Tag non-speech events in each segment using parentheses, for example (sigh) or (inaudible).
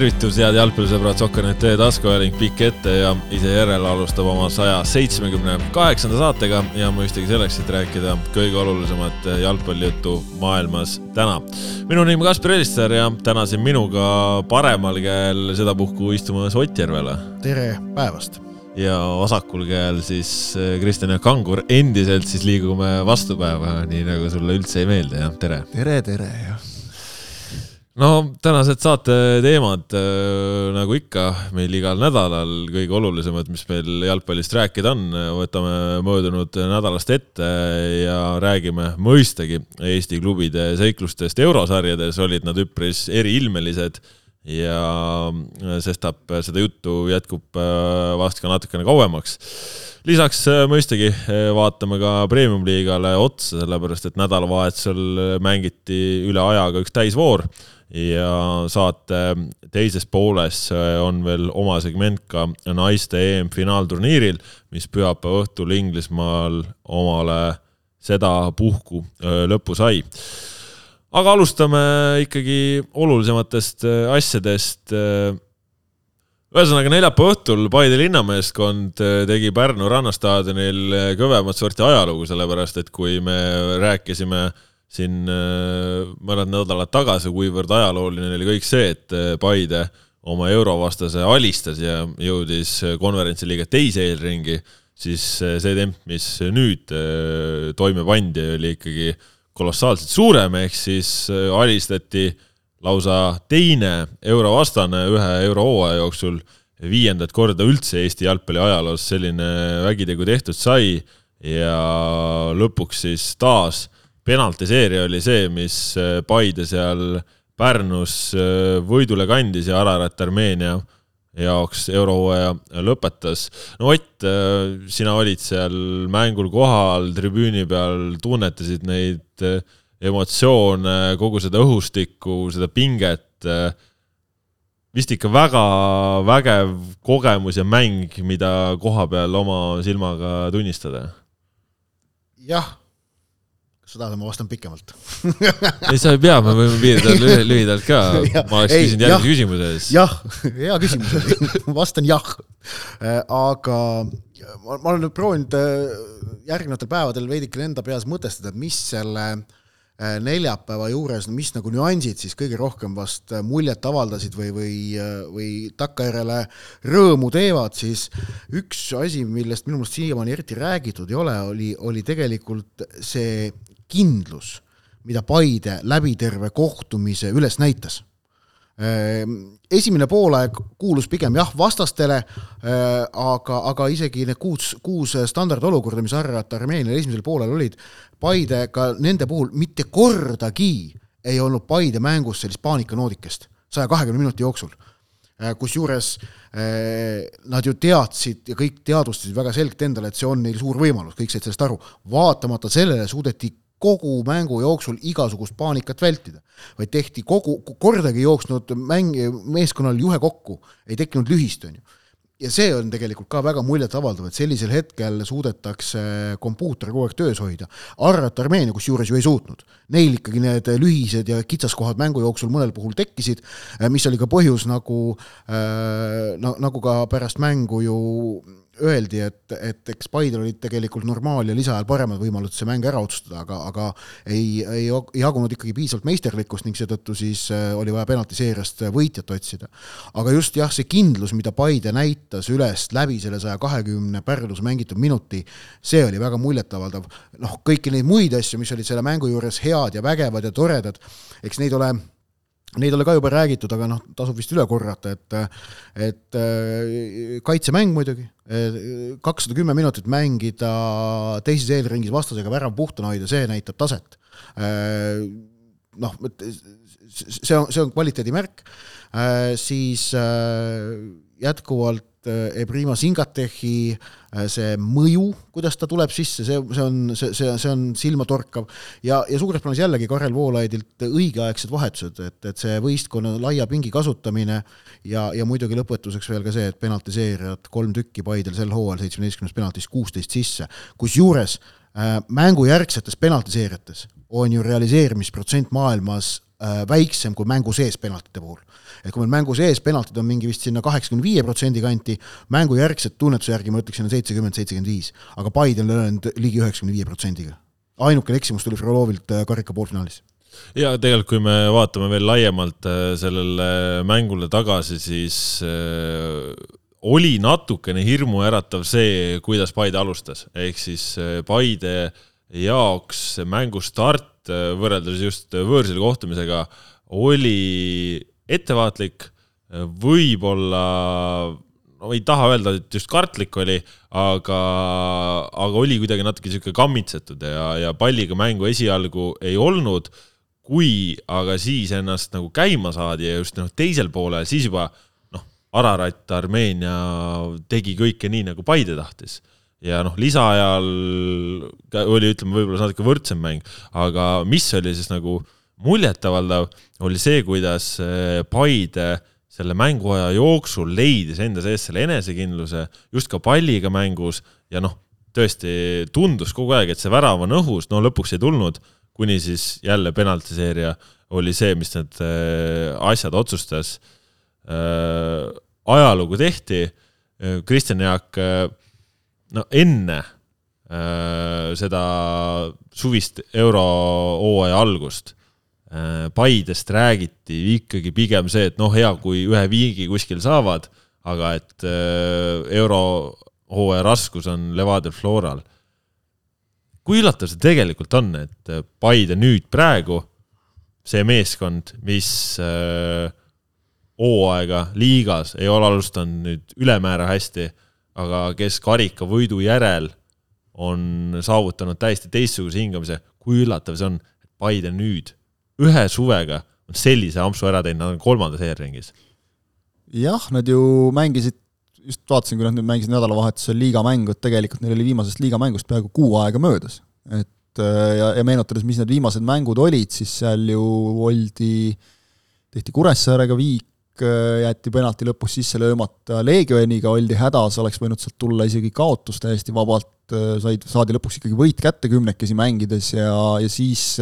tervitus, head jalgpallisõbrad, Sokkernet taskuajaling pikk ette ja ise järele alustab oma saja seitsmekümne kaheksanda saatega ja mõistagi selleks, et rääkida kõige olulisemat jalgpallijuttu maailmas täna. minu nimi on Kaspar Elistar ja täna siin minuga paremal käel sedapuhku istumas Ott Järvela. tere päevast! ja vasakul käel siis Kristjan Jaak Kangur, endiselt siis liigume vastupäeva, nii nagu sulle üldse ei meeldi, jah, tere! tere, tere, jah no tänased saate teemad äh, nagu ikka meil igal nädalal kõige olulisemad, mis meil jalgpallist rääkida on, võtame möödunud nädalast ette ja räägime mõistagi Eesti klubide seiklustest. Eurosarjades, olid nad üpris eriilmelised ja sestap seda juttu jätkub äh, vast ka natukene kauemaks. Lisaks äh, mõistagi vaatame ka premium-liigale otsa, sellepärast et nädalavahetusel mängiti üle ajaga üks täisvoor ja saate teises pooles äh, on veel oma segment ka naiste EM-finaalturniiril, mis pühapäeva õhtul Inglismaal omale sedapuhku äh, lõpu sai. aga alustame ikkagi olulisematest äh, asjadest. ühesõnaga neljapäeva õhtul Paide linnameeskond tegi Pärnu rannastaadionil kõvemat sorti ajalugu, sellepärast et kui me rääkisime äh, siin äh, mõned nädalad tagasi, kuivõrd ajalooline oli kõik see, et äh, Paide oma eurovastase alistas ja jõudis konverentsi liiga teise eelringi, siis äh, see temp, mis nüüd toime pandi, oli ikkagi kolossaalselt suurem, ehk siis alistati lausa teine eurovastane ühe eurohooaja jooksul, viiendat korda üldse Eesti jalgpalli ajaloos. Selline vägitegu tehtud sai ja lõpuks siis taas penaltiseeria oli see, mis äh, Paide seal Pärnus äh, võidule kandis ja Ararat Armeenia jaoks eurohooaja lõpetas. no Ott, äh, sina olid seal mängul kohal, tribüüni peal, tunnetasid neid emotsioone, kogu seda õhustikku, seda pinget. vist ikka väga vägev kogemus ja mäng, mida koha peal oma silmaga tunnistada. jah seda ma vastan pikemalt ei, sa ei pea, me võime piirduda (laughs) lühidalt ka. ma oleks küsinud järgmise küsimuse ees. jah, hea küsimus oli (laughs) vastan jah. Äh, aga ma, ma olen nüüd proovinud äh, järgnevatel päevadel veidikene enda peas mõtestada, et mis selle äh, neljapäeva juures, mis nagu nüansid siis kõige rohkem vast muljet avaldasid või, või, või takkajärjele rõõmu teevad, siis üks asi, millest minu meelest siiamaani eriti räägitud ei ole, oli, oli tegelikult see kindlus, mida Paide läbi terve kohtumise üles näitas. Ehm, esimene poolaeg kuulus pigem jah vastastele, ehm, aga, aga isegi need kuus, kuus standardolukorda, mis Arrat Armeenial esimesel poolel olid, Paide ka nende puhul mitte kordagi ei olnud Paide mängus sellist paanikanoodikest saja kahekümne minuti jooksul ehm, kusjuures nad ju teadsid ja kõik teadvustasid väga selgelt endale, et see on neil suur võimalus, kõik said sellest aru, vaatamata sellele suudeti kogu mängu jooksul igasugust paanikat vältida, vaid tehti kogu, kordagi jooksnud mäng, meeskonnal juhe kokku, ei tekkinud lühist, on ju ja see on tegelikult ka väga muljetavaldav, et sellisel hetkel suudetakse kompuuter kogu aeg töös hoida. Arrat Armeenia kusjuures ju ei suutnud. Neil ikkagi need lühised ja kitsaskohad mängu jooksul mõnel puhul tekkisid, mis oli ka põhjus nagu äh,, nagu ka pärast mängu ju öeldi, et, et eks Paidel olid tegelikult normaal- ja lisaajal paremad võimalused see mäng ära otsustada, aga, aga ei, ei jagunud ikkagi piisavalt meisterlikkust ning seetõttu siis äh, oli vaja penaltiseeriast võitjat otsida. aga just jah, see kindlus, mida Paide näitas üles läbi selle saja kahekümne Pärnus mängitud minuti, see oli väga muljetavaldav. noh, kõiki neid muid asju, mis olid selle mängu juures head ja vägevad ja toredad, eks neid ole Neid ole ka juba räägitud, aga noh, tasub vist üle korrata, et et äh, kaitsemäng muidugi, kakssada kümme minutit mängida teises eelringis vastasega värav puhtana hoida, see näitab taset. Äh, noh, see on, see on kvaliteedimärk, äh, siis jätkuvalt Ebrima Singatehi Äh, see mõju, kuidas ta tuleb sisse, see, see on, see, see, see on silmatorkav. Ja, ja suures plaanis jällegi Karel Voolaidilt õigeaegsed vahetused, et, et see võistkonna laia pingi kasutamine ja, ja muidugi lõpetuseks veel ka see, et penaltiseerijad kolm tükki Paidel sel hooajal seitsmeteistkümnest penaltist kuusteist sisse, kusjuures äh, mängujärgsetes penaltiseerijates on ju realiseerimisprotsent maailmas äh, väiksem kui mängu sees penaltite puhul. et kui meil mängu sees penaltid on mingi vist sinna kaheksakümne viie protsendi kanti, mängujärgset tunnetuse järgi ma ütleksin, on seitsekümmend, seitsekümmend viis, aga Paide on löönud ligi üheksakümne viie protsendiga. ainukene eksimus tuli Frolovilt äh, karika poolfinaalis ja tegelikult, kui me vaatame veel laiemalt äh, sellele mängule tagasi, siis äh, oli natukene hirmuäratav see, kuidas Paide alustas, ehk siis äh, Paide jaoks mängu start võrreldes just võõrsil kohtumisega oli ettevaatlik, võib-olla no ei taha öelda, et just kartlik oli, aga, aga oli kuidagi natuke niisugune kammitsetud ja, ja palliga mängu esialgu ei olnud. Kui aga siis ennast nagu käima saadi ja just noh, teisel poolel siis juba Ararat, Armeenia tegi kõike nii, nagu Paide tahtis. ja noh, lisaajal oli, ütleme, võib-olla natuke võrdsem mäng, aga mis oli siis nagu muljetavaldav, oli see, kuidas eh, Paide selle mänguaja jooksul leidis enda sees selle enesekindluse just ka palliga mängus ja noh, tõesti tundus kogu aeg, et see värav on õhus, no lõpuks ei tulnud kuni siis jälle penaltiseeria oli see, mis need äh, asjad otsustas. Äh, ajalugu tehti, äh, Kristjan Jaak, no enne seda suvist eurohooaja algust Paidest räägiti ikkagi pigem see, et noh, hea, kui ühe viigi kuskil saavad, aga et eurohooaja raskus on Levadia Floral. Kui üllatav see tegelikult on, et äh, Paide nüüd praegu, see meeskond, mis äh, hooaega liigas ei ole alustanud nüüd ülemäära hästi, aga kes karikavõidu järel on saavutanud täiesti teistsuguse hingamise, kui üllatav see on, et Paide nüüd ühe suvega on sellise ampsu ära teinud, nad on kolmandas ERR-ringis. jah, nad ju mängisid just vaatasin, kui nad nüüd mängisid nädalavahetusel liigamängu, et tegelikult neil oli viimasest liigamängust peaaegu kuu aega möödas. et äh, ja, ja meenutades, mis need viimased mängud olid, siis seal ju oldi, tehti Kuressaarega viik, jäeti penalti lõpus sisse löömata, Leegioniga oldi hädas, oleks võinud sealt tulla isegi kaotus täiesti vabalt, äh, said, saadi lõpuks ikkagi võit kätte kümnekesi mängides ja, ja siis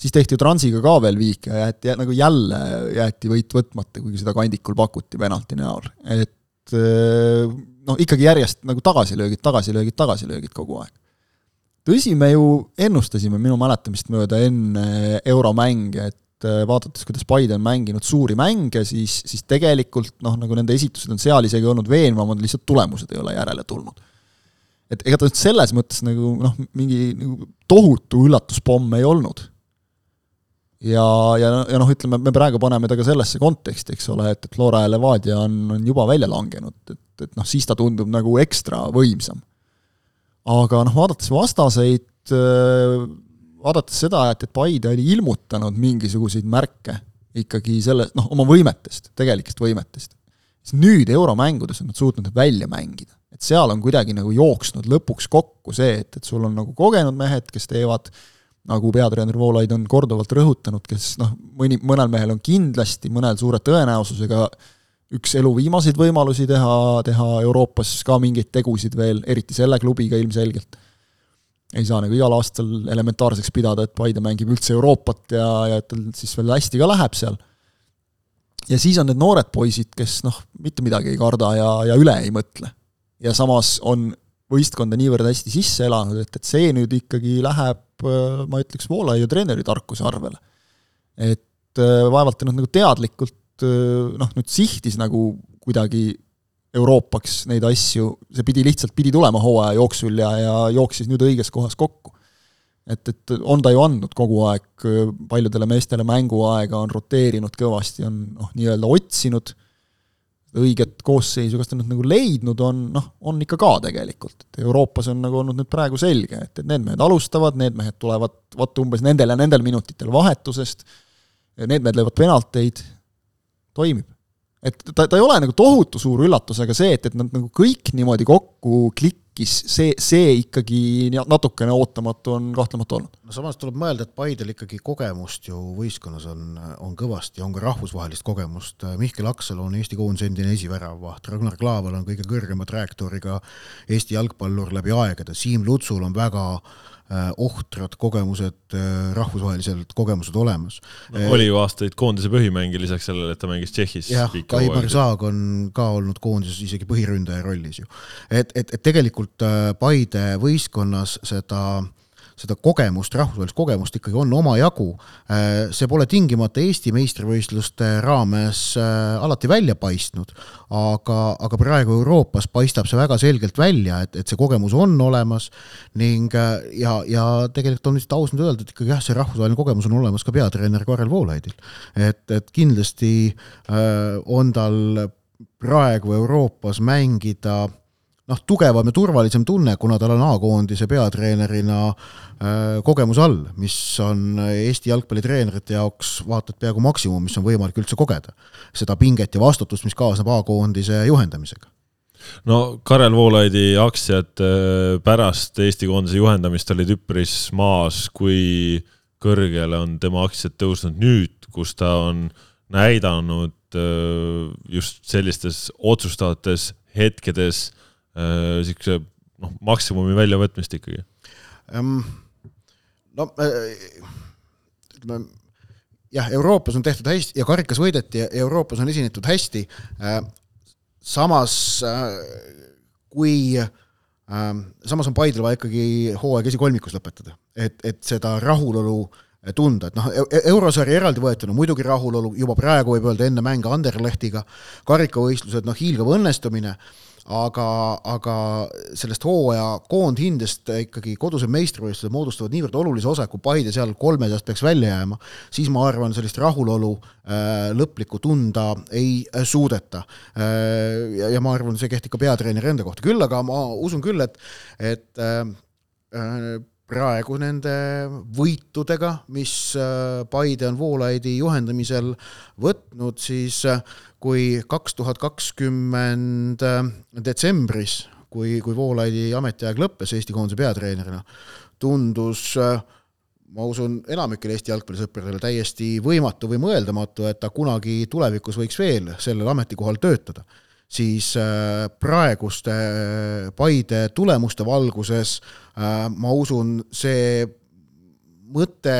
siis tehti ju Transiga ka veel viik ja jäeti nagu jälle jäeti võit võtmata, kuigi seda kandikul pakuti penalti näol, et noh, ikkagi järjest nagu tagasilöögid, tagasilöögid, tagasilöögid kogu aeg. tõsi, me ju ennustasime minu mäletamist mööda enne euromänge, et eh, vaadates, kuidas Paide on mänginud suuri mänge, siis, siis tegelikult noh, nagu nende esitused on seal isegi olnud veenvamad, lihtsalt tulemused ei ole järele tulnud. et ega ta nüüd selles mõttes nagu noh, mingi nagu tohutu üllatuspomm ei olnud ja, ja, ja noh, ütleme, me praegu paneme ta ka sellesse konteksti, eks ole, et, et Flora ja Levadia on, on juba välja langenud, et, et noh, siis ta tundub nagu ekstra võimsam. aga noh, vaadates vastaseid, vaadates seda, et, et Paide oli ilmutanud mingisuguseid märke ikkagi selle, noh, oma võimetest, tegelikest võimetest, siis nüüd euromängudes on nad suutnud need välja mängida. et seal on kuidagi nagu jooksnud lõpuks kokku see, et, et sul on nagu kogenud mehed, kes teevad nagu peatreener Voolaid on korduvalt rõhutanud, kes noh, mõni, mõnel mehel on kindlasti, mõnel suure tõenäosusega üks elu viimaseid võimalusi teha, teha Euroopas ka mingeid tegusid veel, eriti selle klubiga ilmselgelt. Ei saa nagu igal aastal elementaarseks pidada, et Paide mängib üldse Euroopat ja, ja et tal siis veel hästi ka läheb seal. ja siis on need noored poisid, kes noh, mitte midagi ei karda ja, ja üle ei mõtle. ja samas on võistkonda niivõrd hästi sisse elanud, et, et see nüüd ikkagi läheb, äh, ma ütleks, Voolaiu treeneri tarkuse arvele. et äh, vaevalt ta nüüd nagu teadlikult äh, noh, nüüd sihtis nagu kuidagi Euroopaks neid asju, see pidi lihtsalt, pidi tulema hooaja jooksul ja, ja jooksis nüüd õiges kohas kokku. et, et on ta ju andnud kogu aeg paljudele meestele mänguaega, on roteerinud kõvasti, on noh, nii-öelda otsinud õiget koosseisu, kas ta nüüd nagu leidnud on, noh, on ikka ka tegelikult, et Euroopas on nagu olnud nüüd praegu selge, et, et need mehed alustavad, need mehed tulevad vot umbes nendel ja nendel minutitel vahetusest, need mehed löövad penalteid, toimib. Et ta, ta ei ole nagu tohutu suur üllatus, aga see, et, et nad nagu kõik niimoodi kokku klikkis, see, see ikkagi natukene ootamatu on kahtlemata olnud no samas tuleb mõelda, et Paidel ikkagi kogemust ju võistkonnas on, on kõvasti, on ka rahvusvahelist kogemust. Mihkel Aksel on Eesti koondise endine esiväravaht, Ragnar Klaval on kõige kõrgema trajektooriga Eesti jalgpallur läbi aegade, Siim Lutsul on väga äh, ohtrad kogemused, äh, rahvusvahelised kogemused olemas no,. oli ju aastaid koondise põhimängija lisaks sellele, et ta mängis Tšehhis. jah, Kaimar Saag on ka olnud koondises isegi põhiründaja rollis ju. et, et, et tegelikult Paide võistkonnas seda äh, seda kogemust, rahvusvahelist kogemust ikkagi on omajagu. Äh, see pole tingimata Eesti meistrivõistluste raames äh, alati välja paistnud, aga, aga praegu Euroopas paistab see väga selgelt välja, et, et see kogemus on olemas ning äh, ja, ja tegelikult on lihtsalt aus nüüd öelda, et ikkagi jah, see rahvusvaheline kogemus on olemas ka peatreener Karel Voolaidil. et, et kindlasti on tal praegu Euroopas mängida noh, tugevam ja turvalisem tunne, kuna tal on A-koondise peatreenerina äh, kogemus all, mis on Eesti jalgpallitreenerite jaoks vaata et peaaegu maksimum, mis on võimalik üldse kogeda. seda pinget ja vastutust, mis kaasneb A-koondise juhendamisega no Karel Voolaidi aktsiad äh, pärast Eesti koondise juhendamist olid üpris maas, kui kõrgele on tema aktsiad tõusnud nüüd, kus ta on näidanud äh, just sellistes otsustavates hetkedes niisuguse äh, noh, maksimumi väljavõtmist ikkagi um,? no äh, ütleme jah, Euroopas on tehtud hästi ja karikas võideti ja Euroopas on esinetud hästi, äh, samas kui samas on Paidel vaja ikkagi hooaeg esikolmikus lõpetada, et, et seda rahulolu tunda, et noh, eurosarja eraldi võetuna muidugi rahulolu, juba praegu võib öelda enne mänge Anderlechtiga, karikavõistlused, noh, hiilgav õnnestumine aga, aga sellest hooaja koondhindest ikkagi kodused meistrivõistlused moodustavad niivõrd olulise osa, kui Paide seal kolme seast peaks välja jääma, siis ma arvan, sellist rahulolu äh, lõplikku tunda ei suudeta äh,. Ja, ja ma arvan, see kehtib ka peatreeneri enda kohta, küll aga ma usun küll, et, et äh, praegu nende võitudega, mis Paide on Voolaidi juhendamisel võtnud, siis äh, kui kaks tuhat kakskümmend äh, detsembris, kui, kui Voolaidi ametiaeg lõppes Eesti koondise peatreenerina, tundus ma usun, enamikele Eesti jalgpallisõpradele täiesti võimatu või mõeldamatu, et ta kunagi tulevikus võiks veel sellel ametikohal töötada. Siis äh, praeguste äh, Paide tulemuste valguses äh, ma usun, see mõte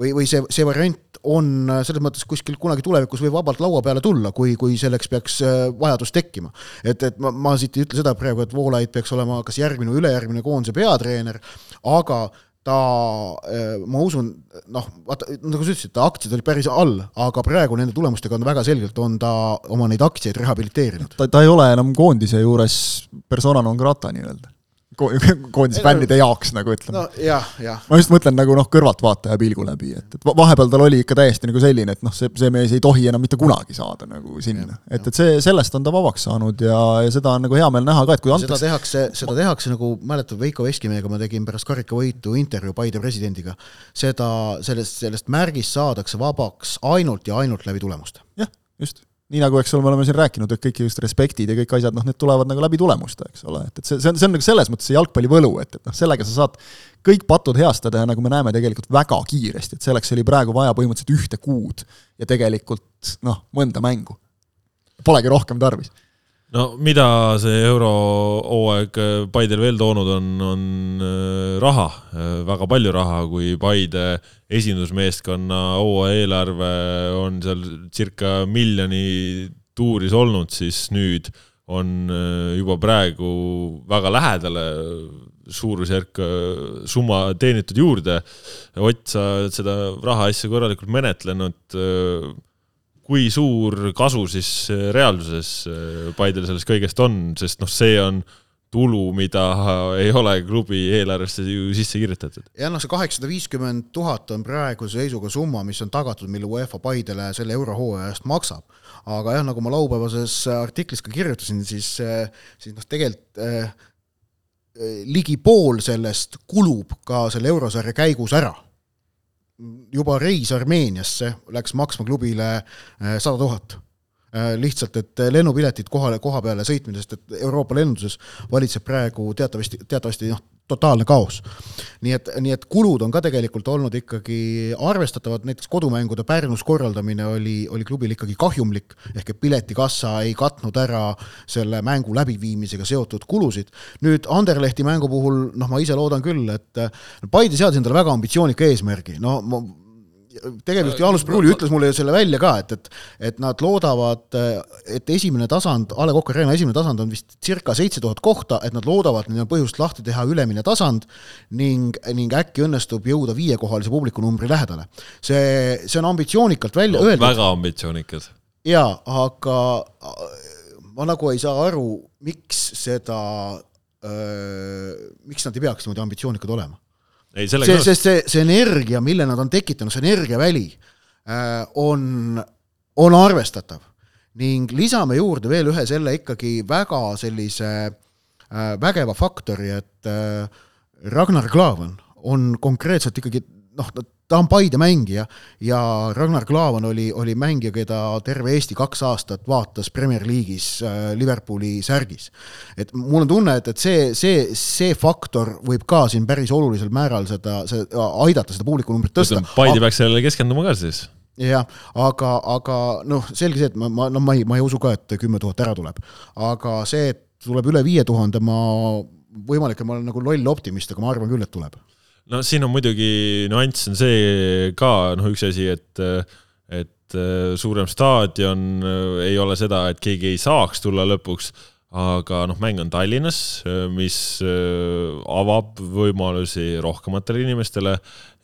või, või see, see variant on selles mõttes kuskil kunagi tulevikus võib vabalt laua peale tulla, kui, kui selleks peaks vajadus tekkima. et, et ma, ma siit ei ütle seda praegu, et Voolaid peaks olema kas järgmine või ülejärgmine koondise peatreener, aga ta, äh, ma usun, noh, vaata, nagu sa ütlesid, ta aktsiad olid päris all, aga praegu nende tulemustega on väga selgelt, on ta oma neid aktsiaid rehabiliteerinud. ta, ta ei ole enam koondise juures persona non grata nii-öelda (laughs) koondise fännide jaoks nagu ütleme. no jah, jah. ma just mõtlen nagu noh, kõrvaltvaataja pilgu läbi, et, et vahepeal tal oli ikka täiesti nagu selline, et noh, see, see mees ei tohi enam mitte kunagi saada nagu sinna. et, et see, sellest on ta vabaks saanud ja, ja seda on nagu hea meel näha ka, et kui antakse seda tehakse, seda tehakse nagu, mäletad, Veiko Veskimehega ma tegin pärast karikavõitu intervjuu Paide presidendiga, seda, sellest, sellest märgist saadakse vabaks ainult ja ainult läbi tulemuste. jah, just nii nagu, eks ole, me oleme siin rääkinud, et kõik just respektid ja kõik asjad, noh, need tulevad nagu läbi tulemuste, eks ole, et, et see, see on, see on nagu selles mõttes see jalgpalli võlu, et, et noh, sellega sa saad kõik patud heastada ja nagu me näeme tegelikult väga kiiresti, et selleks oli praegu vaja põhimõtteliselt ühte kuud ja tegelikult noh, mõnda mängu. Polegi rohkem tarvis no mida see eurohooaeg äh, Paidel veel toonud on, on äh, raha, äh, väga palju raha, kui Paide esindusmeeskonna hooaja eelarve on seal circa miljoni tuuris olnud, siis nüüd on juba praegu väga lähedale suurusjärk summa teenitud juurde. Ott, sa oled seda rahaasja korralikult menetlenud kui suur kasu siis äh, reaalsuses äh, Paidel sellest kõigest on, sest noh, see on tulu, mida (laughs) ei ole klubi eelarvesse ju sisse kirjutatud. jah, noh, see kaheksasada viiskümmend tuhat on praeguse seisuga summa, mis on tagatud, mille UEFA Paidele selle eurohooaja eest maksab. aga jah, nagu ma laupäevases artiklis ka kirjutasin, siis, äh, siis noh, tegelikult eh, ligi pool sellest kulub ka selle eurosarja käigus ära juba reis Armeeniasse läks maksma klubile äh, sada tuhat. Äh, lihtsalt, et lennupiletid kohale, koha peale sõitmisest, et Euroopa lennunduses valitseb praegu teatavasti, teatavasti noh, totaalne kaos. nii et, nii et kulud on ka tegelikult olnud ikkagi arvestatavad, näiteks kodumängude Pärnus korraldamine oli, oli klubil ikkagi kahjumlik, ehk et piletikassa ei katnud ära selle mängu läbiviimisega seotud kulusid. nüüd Anderlehti mängu puhul, noh, ma ise loodan küll, et Paide seadis endale väga ambitsioonika eesmärgi, no ma tegevjuht Jaanus Pruuli ütles mulle selle välja ka, et, et et nad loodavad, et esimene tasand, A Le Coq Arena esimene tasand on vist circa seitse tuhat kohta, et nad loodavad, neil on põhjust lahti teha ülemine tasand ning, ning äkki õnnestub jõuda viiekohalise publikunumbri lähedale. see, see on ambitsioonikalt välja no, öeldud. väga ambitsioonikas. jaa, aga ma nagu ei saa aru, miks seda, miks nad ei peaks niimoodi ambitsioonikad olema ei, see, sest see, see energia, mille nad on tekitanud, see energiaväli äh, on, on arvestatav. ning lisame juurde veel ühe selle ikkagi väga sellise äh, vägeva faktori, et äh, Ragnar Klavan on konkreetselt ikkagi noh, ta on Paide mängija ja Ragnar Klavan oli, oli mängija, keda terve Eesti kaks aastat vaatas Premier League'is äh, Liverpooli särgis. et mul on tunne, et, et see, see, see faktor võib ka siin päris olulisel määral seda, see, aidata seda publikunumbrit tõsta. Paide peaks sellele keskenduma ka siis jah, aga, aga noh, selge see, et ma, ma, no ma ei, ma ei usu ka, et kümme tuhat ära tuleb. aga see, et tuleb üle viie tuhande, ma, võimalik, et ma olen nagu loll optimist, aga ma arvan küll, et tuleb no siin on muidugi nüanss on see ka noh, üks asi, et, et äh, suurem staadion äh, ei ole seda, et keegi ei saaks tulla lõpuks, aga noh, mäng on Tallinnas, äh, mis avab võimalusi rohkematele inimestele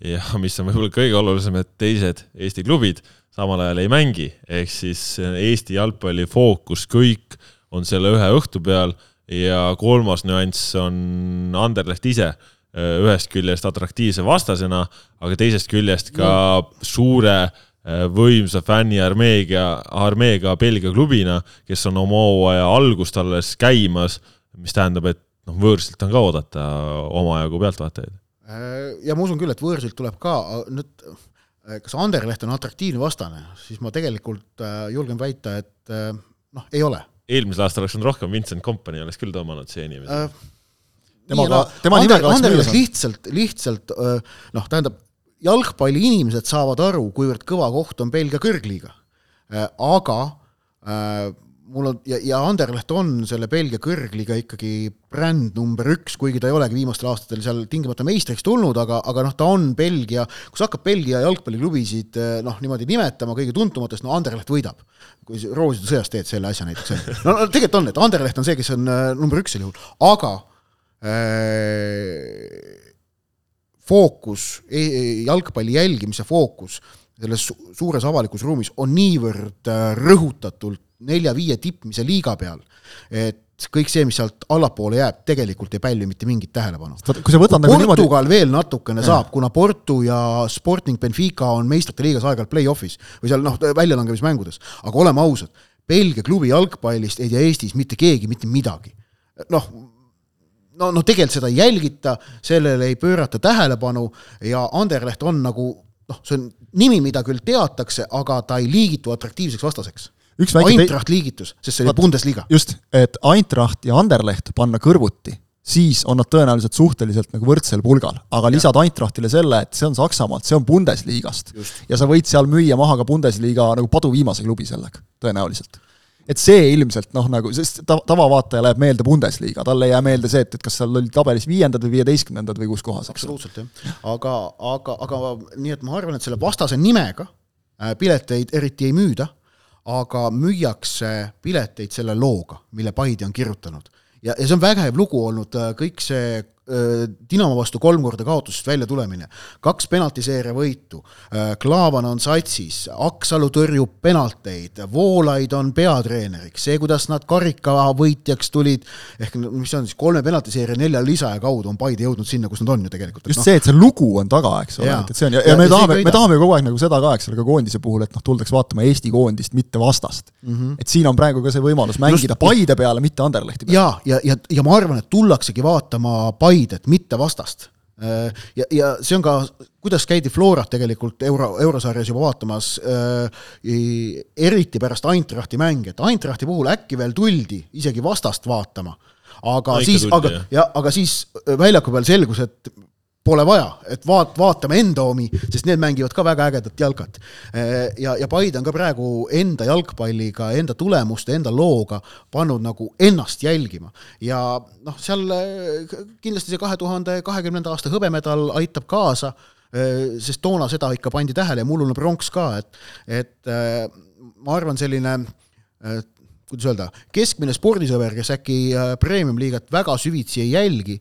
ja (laughs) mis on võib-olla kõige olulisem, et teised Eesti klubid samal ajal ei mängi, ehk siis Eesti jalgpalli fookus kõik on selle ühe õhtu peal ja kolmas nüanss on Anderleht ise ühest küljest atraktiivse vastasena, aga teisest küljest ka no. suure äh, võimsa fänniarmeega, armeega Belgia klubina, kes on oma hooaja algust alles käimas, mis tähendab, et noh, võõrsilt on ka oodata omajagu pealtvaatajaid. Äh, ja ma usun küll, et võõrsilt tuleb ka, nüüd kas Anderleht on atraktiivne vastane, siis ma tegelikult julgen väita, et noh, ei ole. eelmisel aastal oleks olnud rohkem, Vincent Kompany oleks küll tõmmanud siia inimesi äh, temaga, tema nimega oleks müüa saanud. lihtsalt, lihtsalt noh, tähendab, jalgpalliinimesed saavad aru, kuivõrd kõva koht on Belgia kõrgliiga. aga mul on, ja, ja Anderleht on selle Belgia kõrgliiga ikkagi bränd number üks, kuigi ta ei olegi viimastel aastatel seal tingimata meistriks tulnud, aga, aga noh, ta on Belgia, kui sa hakkad Belgia jalgpalliklubisid noh, niimoodi nimetama kõige tuntumatest, no Anderleht võidab. kui rooside sõjas teed selle asja näiteks, no, no tegelikult on, et Anderleht on see, kes on number üks sel juhul, aga Äh, fookus, e, e, jalgpalli jälgimise fookus selles suures avalikus ruumis on niivõrd äh, rõhutatult nelja-viie tippmise liiga peal, et kõik see, mis sealt allapoole jääb, tegelikult ei pälvi mitte mingit tähelepanu. kui sa võtad nagu niimoodi Portugal veel natukene ja. saab, kuna Porto ja Sporting Benfica on meistrite liigas aeg-ajalt play-off'is või seal noh, väljalangemismängudes, aga oleme ausad, Belgia klubi jalgpallist ei tea Eestis mitte keegi mitte midagi. noh, no, no tegelikult seda ei jälgita, sellele ei pöörata tähelepanu ja Anderleht on nagu noh, see on nimi, mida küll teatakse, aga ta ei liigitu atraktiivseks vastaseks. Eintracht liigitus, sest see oli Bundesliga. just, et Eintracht ja Anderleht panna kõrvuti, siis on nad tõenäoliselt suhteliselt nagu võrdsel pulgal, aga lisad Eintrachtile selle, et see on Saksamaalt, see on Bundesliigast. ja sa võid seal müüa maha ka Bundesliga nagu paduviimase klubi sellega, tõenäoliselt et see ilmselt noh, nagu, sest ta, tavavaatajale jääb meelde Bundesliga, talle ei jää meelde see, et, et kas seal olid tabelis viiendad või viieteistkümnendad või kus kohas. absoluutselt jah, aga, aga, aga nii et ma arvan, et selle vastase nimega äh, pileteid eriti ei müüda, aga müüakse pileteid selle looga, mille Paide on kirjutanud. ja, ja see on vägev lugu olnud, äh, kõik see Dinamo vastu kolm korda kaotusest välja tulemine, kaks penaltiseeria võitu, Klaavan on satsis, Aksalu tõrjub penalteid, Voolaid on peatreeneriks, see, kuidas nad karikavõitjaks tulid, ehk mis on siis, kolme penaltiseeria nelja lisaja kaudu on Paide jõudnud sinna, kus nad on ju tegelikult. just no. see, et see lugu on taga, eks ole, et see on ja, ja, ja me tahame, me tahame kogu aeg nagu seda ka, eks ole, ka koondise puhul, et noh, tuldakse vaatama Eesti koondist, mitte vastast mm. -hmm. et siin on praegu ka see võimalus mängida just, Paide peale, mitte Anderlehti peale. ja, ja, ja, ja ma arvan, et tullaksegi vaatama Paide Paidet, mitte vastast. Äh, ja, ja see on ka, kuidas käidi Florat tegelikult euro, eurosarjas juba vaatamas, äh, eriti pärast Eintrachti mänge, et Eintrachti puhul äkki veel tuldi isegi vastast vaatama, aga No siis, aga ja aga siis väljaku peal selgus, et pole vaja, et vaat-, vaatame enda omi, sest need mängivad ka väga ägedat jalkat. ja, ja Paide on ka praegu enda jalgpalliga, enda tulemuste, enda looga pannud nagu ennast jälgima. ja noh, seal eh, kindlasti see kahe tuhande kahekümnenda aasta hõbemedal aitab kaasa, eh, sest toona seda ikka pandi tähele ja mullune pronks ka, et, et ma arvan, selline kuidas öelda, keskmine spordisõber, kes äkki äh, premium-liigat väga süvitsi ei jälgi,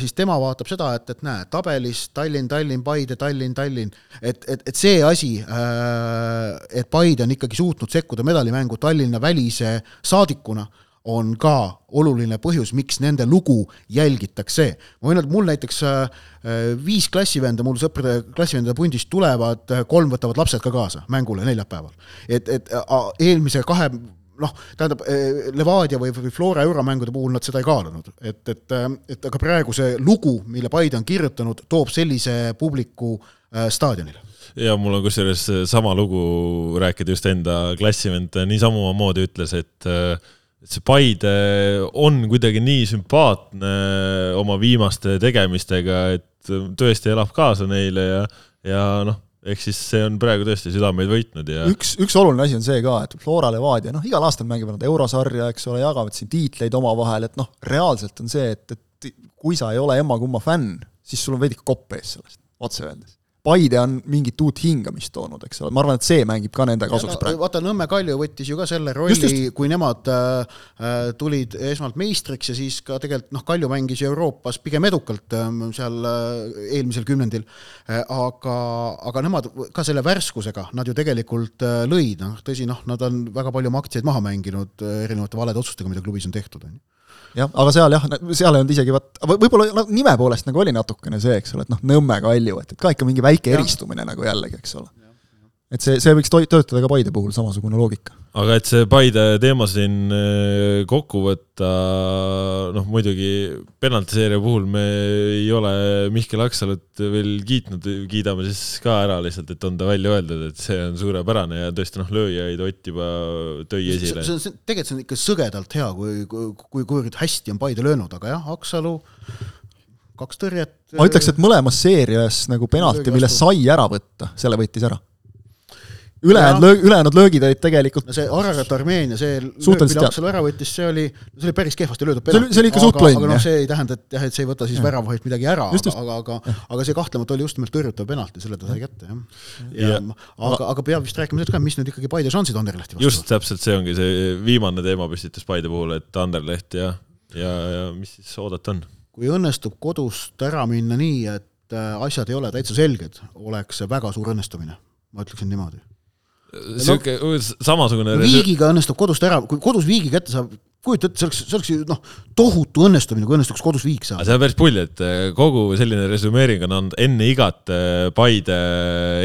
siis tema vaatab seda, et, et näe, tabelis Tallinn, Tallinn, Paide, Tallinn, Tallinn, et, et, et see asi, et Paide on ikkagi suutnud sekkuda medalimängu Tallinna välise saadikuna, on ka oluline põhjus, miks nende lugu jälgitakse. ma võin öelda, mul näiteks viis klassivenda, mul sõprade klassivendade pundist tulevad, kolm võtavad lapsed ka kaasa mängule neljapäeval. et, et eelmise kahe noh, tähendab Levadia või, või Flora euromängude puhul nad seda ei kaalunud, et, et, et aga praegu see lugu, mille Paide on kirjutanud, toob sellise publiku äh, staadionile. Ja mul on kusjuures sama lugu rääkida just enda klassivend niisama moodi ütles, et et see Paide on kuidagi nii sümpaatne oma viimaste tegemistega, et tõesti elab kaasa neile ja, ja noh, ehk siis see on praegu tõesti südameid võitnud ja üks, üks oluline asi on see ka, et Flora Levadia, noh, igal aastal mängivad nad eurosarja, eks ole, jagavad siin tiitleid omavahel, et noh, reaalselt on see, et, et kui sa ei ole emma-kumma fänn, siis sul on veidike kopp ees sellest, otse öeldes. Paide on mingit uut hingamist toonud, eks ole, ma arvan, et see mängib ka nende kasuks praegu. vaata, Nõmme Kalju võttis ju ka selle rolli, kui nemad äh, tulid esmalt meistriks ja siis ka tegelikult noh, Kalju mängis Euroopas pigem edukalt äh, seal äh, eelmisel kümnendil. Äh,, aga, aga nemad ka selle värskusega, nad ju tegelikult äh, lõid, noh. Tõsi, noh, nad on väga palju oma aktsiaid maha mänginud äh, erinevate valede otsustega, mida klubis on tehtud, on ju jah, aga seal jah, seal ei olnud isegi vaat, võib-olla no, nime poolest nagu oli natukene see, eks ole, et noh, Nõmme Kalju, et, et ka ikka mingi väike ja. eristumine nagu jällegi, eks ole. Et see, see võiks töötada ka Paide puhul, samasugune loogika. aga et see Paide teema siin kokku võtta, noh muidugi penaltiseeria puhul me ei ole Mihkel Aksalut veel kiitnud, kiidame siis ka ära lihtsalt, et on ta välja öeldud, et see on suurepärane ja tõesti noh, lööjaid Ott juba tõi esile. see on, tegelikult see on ikka sõgedalt hea, kui, kui, kui, kuivõrd hästi on Paide löönud, aga jah, Aksalu kaks tõrjet. ma ütleks, et mõlemas seerias nagu penalti, mille sai ära võtta, selle võttis ära ülejäänud löö-, ülejäänud löögid olid tegelikult no see Ararat Armeenia, see löök, Suhteliselt mille Aksel ära võttis, see oli, see oli päris kehvasti löödud See oli- see oli ikka suht plonn, aga noh, jah. see ei tähenda, et jah, et see ei võta siis väravahist midagi ära, aga, aga, aga, aga see kahtlemata oli just nimelt tõrjutav penalti, selle ta sai kätte, jah. Ja- ja, aga, aga peab vist rääkima sellest ka, mis nüüd ikkagi Paide šansid Anderlehti vastu. just täpselt see ongi see viimane teema püstitus Paide puhul, et Anderleht ja, ja, ja mis siis oodata on? kui õnnestub kodust ära minna nii, et äh, asjad ei ole täitsa selged, oleks see väga suur õnnestumine, ma ütleksin niimoodi. Sihuke samasugune viigiga õnnestub kodust ära, kui kodus viigi kätte saab, kujuta ette, see oleks, see oleks ju noh, tohutu õnnestumine, kui õnnestuks kodus viik saada. see on päris pull, et eh, kogu selline resümeering on olnud enne igat eh, Paide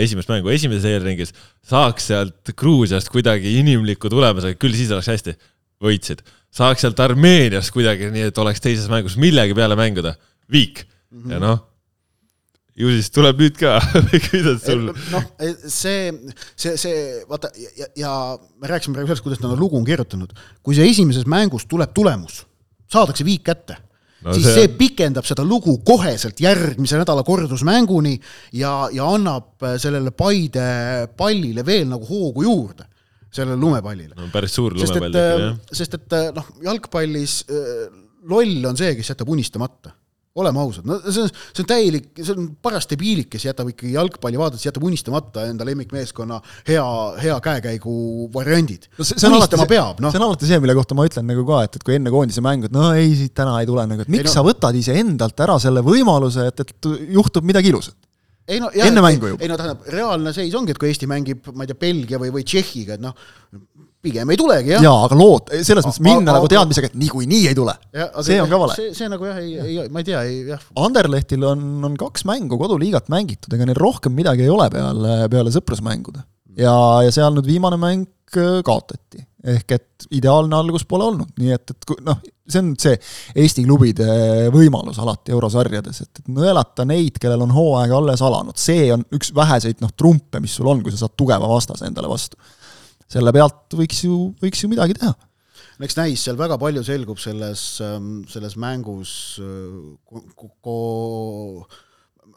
esimest mängu esimeses eelringis, saaks sealt Gruusiast kuidagi inimliku tulemuse, küll siis oleks hästi, võitsid. saaks sealt Armeeniast kuidagi nii, et oleks teises mängus millegi peale mänguda, viik. Ja noh ju siis tuleb nüüd ka (laughs) või kuidas sul? noh, see, see, see vaata ja, ja, me rääkisime praegu sellest, kuidas nad lugu on kirjutanud. kui see esimeses mängus tuleb tulemus, saadakse viik kätte no, siis see... see pikendab seda lugu koheselt järgmise nädala kordusmänguni ja, ja annab sellele Paide pallile veel nagu hoogu juurde, sellele lumepallile. no päris suur lumepall ikka, jah. sest et noh, jalgpallis loll on see, kes jätab unistamata oleme ausad, no see on, see on täielik, see on paras debiilik, kes jätab ikkagi jalgpalli vaadates, jätab unistamata enda lemmikmeeskonna hea, hea käekäigu variandid no. see, see on alati, peab, no. see on alati see, mille kohta ma ütlen nagu ka, et, et kui enne koondise mängu, et no ei, siit täna ei tule nagu, et miks ei, no, sa võtad iseendalt ära selle võimaluse, et, et juhtub midagi ilusat? Ei no jah, enne mängu juba. ei no tähendab, reaalne seis ongi, et kui Eesti mängib, ma ei tea, Belgia või, või Tšehhiga, et noh, pigem ei tulegi, jah. jaa, aga loot-, selles mõttes minna nagu teadmisega, et niikuinii ei tule. see on ka vale. see, see nagu jah, ei, ei, ma ei tea, ei jah. Anderlehtil on, on kaks mängu koduliigat mängitud, ega neil rohkem midagi ei ole peale, peale sõprusmängude. Ja, ja seal nüüd viimane mäng äh, kaotati. ehk et ideaalne algus pole olnud, nii et, et noh, see on see Eesti klubide võimalus alati eurosarjades, et, et nõelata neid, kellel on hooaeg alles alanud, see on üks väheseid noh, trumpe, mis sul on, kui sa saad tugeva vastase endale vastu selle pealt võiks ju, võiks ju midagi teha. eks näis, seal väga palju selgub selles, ähm, selles mängus ko-, ko-,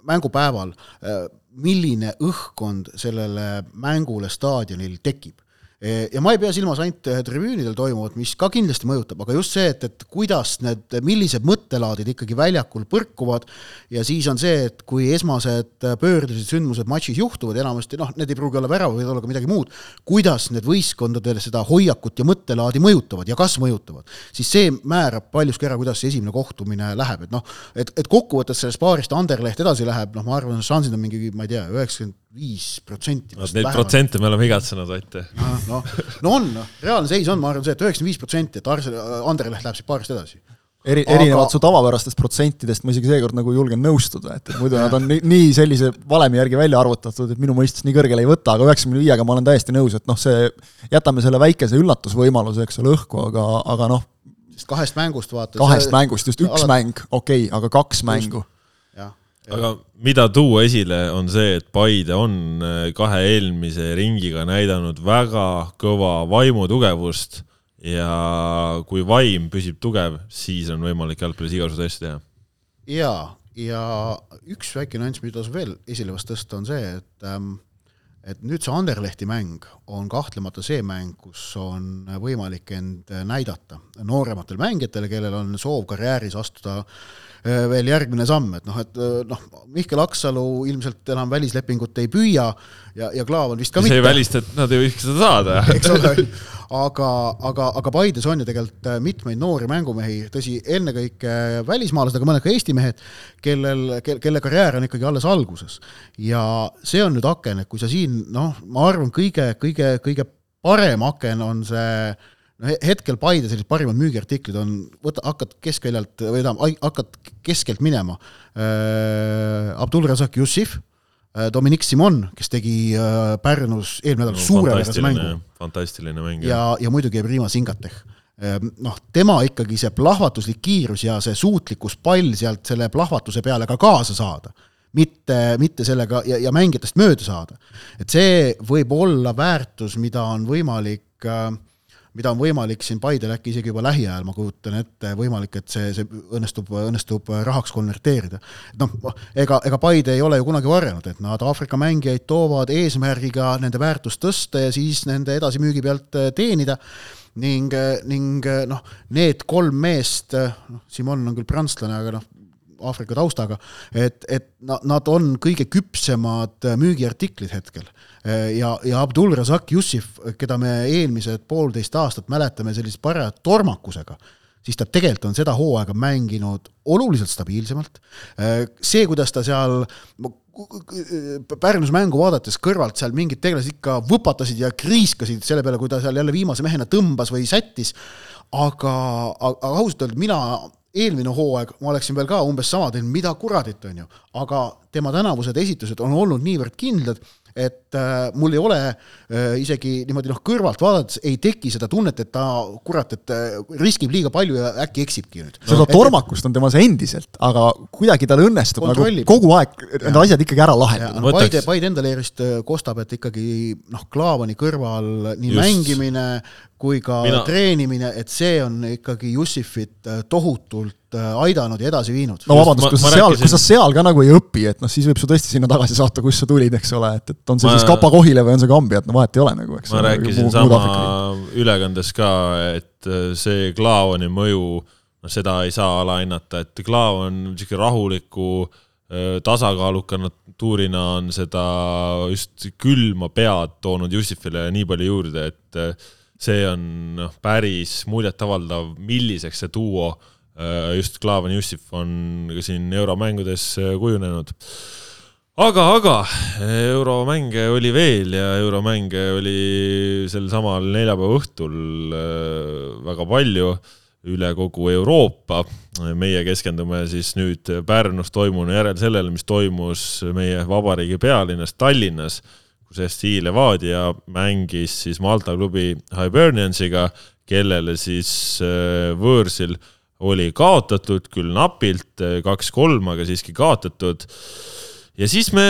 mängupäeval, äh, milline õhkkond sellele mängule staadionil tekib ja ma ei pea silmas ainult äh, tribüünidel toimuvat, mis ka kindlasti mõjutab, aga just see, et, et kuidas need, millised mõttelaadid ikkagi väljakul põrkuvad ja siis on see, et kui esmased äh, pöördelised sündmused matšis juhtuvad, enamasti noh, need ei pruugi olla värav, võivad olla ka midagi muud, kuidas need võistkondadel seda hoiakut ja mõttelaadi mõjutavad ja kas mõjutavad, siis see määrab paljuski ära, kuidas see esimene kohtumine läheb, et noh, et, et kokkuvõttes sellest paarist Anderleht edasi läheb, noh, ma arvan, šansid on mingi, ma ei tea, üheksakümmend viis protsenti. Neid protsente me oleme igatsenud, Ott. noh, no on, noh, reaalne seis on, ma arvan, see, et üheksakümmend viis protsenti, et Arsenal, Anderleht läheb siit paarist edasi. eri, erinevalt Aga... su tavapärastest protsentidest ma isegi seekord nagu julgen nõustuda, et muidu nad on nii, nii sellise valemi järgi välja arvutatud, et minu mõistes nii kõrgele ei võta, aga üheksakümne viiega ma olen täiesti nõus, et noh, see, jätame selle väikese üllatusvõimaluse, eks ole, õhku, aga, aga noh, sest kahest mängust vaata kahest see... mängust, just üks alati... mäng, okei okay,, aga kaks just. mängu aga mida tuua esile, on see, et Paide on äh, kahe eelmise ringiga näidanud väga kõva vaimutugevust ja kui vaim püsib tugev, siis on võimalik jalgpallis igasuguseid asju teha. ja, ja üks väike nüanss, mida tasub veel esile vast tõsta, on see, et ähm, et nüüd see Anderlehti mäng on kahtlemata see mäng, kus on võimalik end näidata noorematel mängijatel, kellel on soov karjääris astuda äh, Äh, veel järgmine samm, et noh, et äh, noh, Mihkel Aksalu ilmselt enam välislepingut ei püüa ja, ja Klaavan vist ka see mitte. see ei välista, et nad ei võiks seda saada (laughs) eks ole, aga, aga, aga Paides on ju tegelikult äh, mitmeid noori mängumehi, tõsi, ennekõike välismaalased, aga mõned ka Eesti mehed, kellel, kelle karjäär on ikkagi alles alguses. ja see on nüüd aken, et kui sa siin noh, ma arvan, kõige, kõige, kõige parem aken on see no hetkel Paide sellised parimad müügiartiklid on, võta, hakkad keskväljalt või tähendab, hakkad keskelt minema äh,, Abdul Razak Jussif äh,, Dominic Simon, kes tegi äh, Pärnus eelmine nädal no, suurepärase mängu. fantastiline mäng. ja, ja muidugi Prima Singateh äh, noh, tema ikkagi see plahvatuslik kiirus ja see suutlikkus pall sealt selle plahvatuse peale ka kaasa saada, mitte, mitte sellega ja, ja mängijatest mööda saada. et see võib olla väärtus, mida on võimalik äh, mida on võimalik siin Paidel äkki isegi juba lähiajal, ma kujutan ette, võimalik, et see, see õnnestub, õnnestub rahaks konverteerida. noh, ega, ega Paide ei ole ju kunagi varjanud, et nad Aafrika mängijaid toovad eesmärgiga nende väärtust tõsta ja siis nende edasimüügi pealt äh, teenida ning, ning noh, need kolm meest, noh, Simon on küll prantslane, aga noh, Aafrika taustaga, et, et nad on kõige küpsemad müügiartiklid hetkel. Ja, ja Abdul Razak Jussif, keda me eelmised poolteist aastat mäletame sellise paraja tormakusega, siis ta tegelikult on seda hooaega mänginud oluliselt stabiilsemalt. see, kuidas ta seal Pärnus mängu vaadates kõrvalt seal mingid tegelased ikka võpatasid ja kriiskasid selle peale, kui ta seal jälle viimase mehena tõmbas või sättis, aga, aga ausalt öelda mina eelmine hooaeg ma oleksin veel ka umbes sama teinud, mida kuradit, on ju, aga tema tänavused esitused on olnud niivõrd kindlad, et äh, mul ei ole äh, isegi niimoodi noh, kõrvalt vaadates ei teki seda tunnet, et ta kurat, et äh, riskib liiga palju ja äkki eksibki nüüd. seda tormakust on temas endiselt, aga kuidagi tal õnnestub nagu kogu aeg need asjad ikkagi ära lahendada. No, Paide, Paide enda leerist äh, kostab, et ikkagi noh, Klaavani kõrval nii Just. mängimine kui ka Mina... treenimine, et see on ikkagi Jussifit äh, tohutult äh, aidanud ja edasi viinud. no vabandust, kui sa seal rääkisin..., kui sa seal ka nagu ei õpi, et noh, siis võib su tõesti sinna tagasi saata, kust sa tulid, eks ole, et, et on see ma... siis Kapa Kohile või on see Kambja, et no vahet ei ole nagu, eks. ma rääkisin muu, sama ülekandes ka, et äh, see Klaavani mõju, noh, seda ei saa alahinnata, et Klaav on niisugune rahuliku tasakaaluka natuurina on seda just külma pead toonud Jussifile nii palju juurde, et see on noh, päris muljetavaldav, milliseks see duo äh, just Klaavan Jussif on ka siin euromängudes äh, kujunenud. aga, aga euromänge oli veel ja euromänge oli sel samal neljapäeva õhtul äh, väga palju üle kogu Euroopa. meie keskendume siis nüüd Pärnus toimunu järel sellele, mis toimus meie vabariigi pealinnas Tallinnas kus SC Levadia mängis siis Malta klubi Hiberniansiga, kellele siis äh, võõrsil oli kaotatud, küll napilt, äh, kaks-kolm, aga siiski kaotatud. ja siis me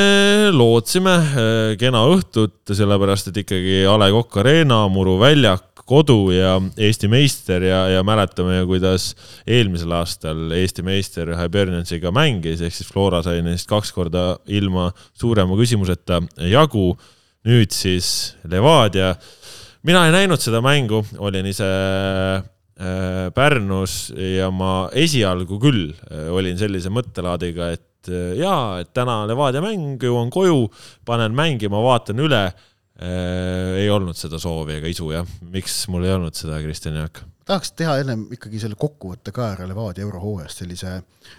lootsime äh, kena õhtut, sellepärast et ikkagi A Le Coq Arena, Muru väljak kodu ja Eesti meister ja, ja mäletame ju, kuidas eelmisel aastal Eesti meister Hiberniansiga mängis, ehk siis Flora sai neist kaks korda ilma suurema küsimuseta jagu. nüüd siis Levadia. mina ei näinud seda mängu, olin ise Pärnus ja ma esialgu küll äh, olin sellise mõttelaadiga, et äh, jaa, et täna Levadia mäng, jõuan koju, panen mängima, vaatan üle Äh, ei olnud seda soovi ega isu jah, miks mul ei olnud seda, Kristjan Jaak? tahaks teha ennem ikkagi selle kokkuvõtte ka ära Levadia eurohooajast, sellise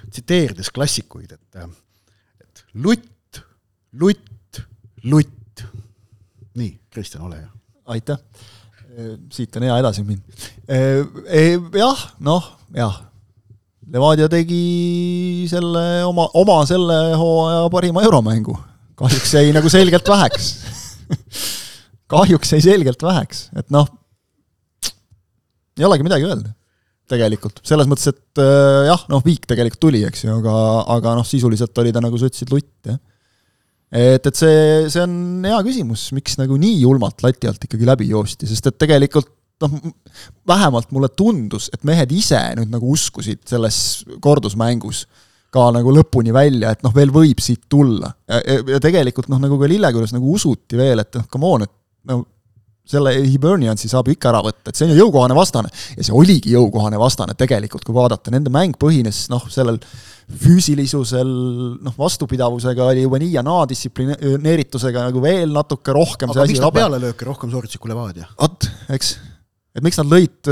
tsiteerides klassikuid, et et lutt, lutt, lutt. nii, Kristjan, ole hea. aitäh, siit on hea edasi minna. jah, noh, jah, Levadia tegi selle oma, oma selle hooaja parima euromängu. kahjuks jäi nagu selgelt väheks (laughs) kahjuks jäi selgelt väheks, et noh, ei olegi midagi öelda tegelikult, selles mõttes, et äh, jah, noh, viik tegelikult tuli, eks ju, aga, aga noh, sisuliselt oli ta, nagu sa ütlesid, lutt, jah. Et, et see, see on hea küsimus, miks nagu nii julmalt lati alt ikkagi läbi joosti, sest et tegelikult noh, vähemalt mulle tundus, et mehed ise nüüd nagu uskusid selles kordusmängus äh, ka nagu lõpuni välja, et noh, veel võib siit tulla. ja tegelikult noh, nagu ka Lillekülas nagu usuti veel, et noh, come on, et no selle Hiberniansi saab ju ikka ära võtta, et see on ju jõukohane vastane. ja see oligi jõukohane vastane tegelikult, kui vaadata, nende mäng põhines noh, sellel füüsilisusel, noh, vastupidavusega oli juba nii ja naa, distsiplineeritusega nagu veel natuke rohkem aga miks nad pealelööke rohkem sooritasid kui Levadia? vot, eks et miks nad lõid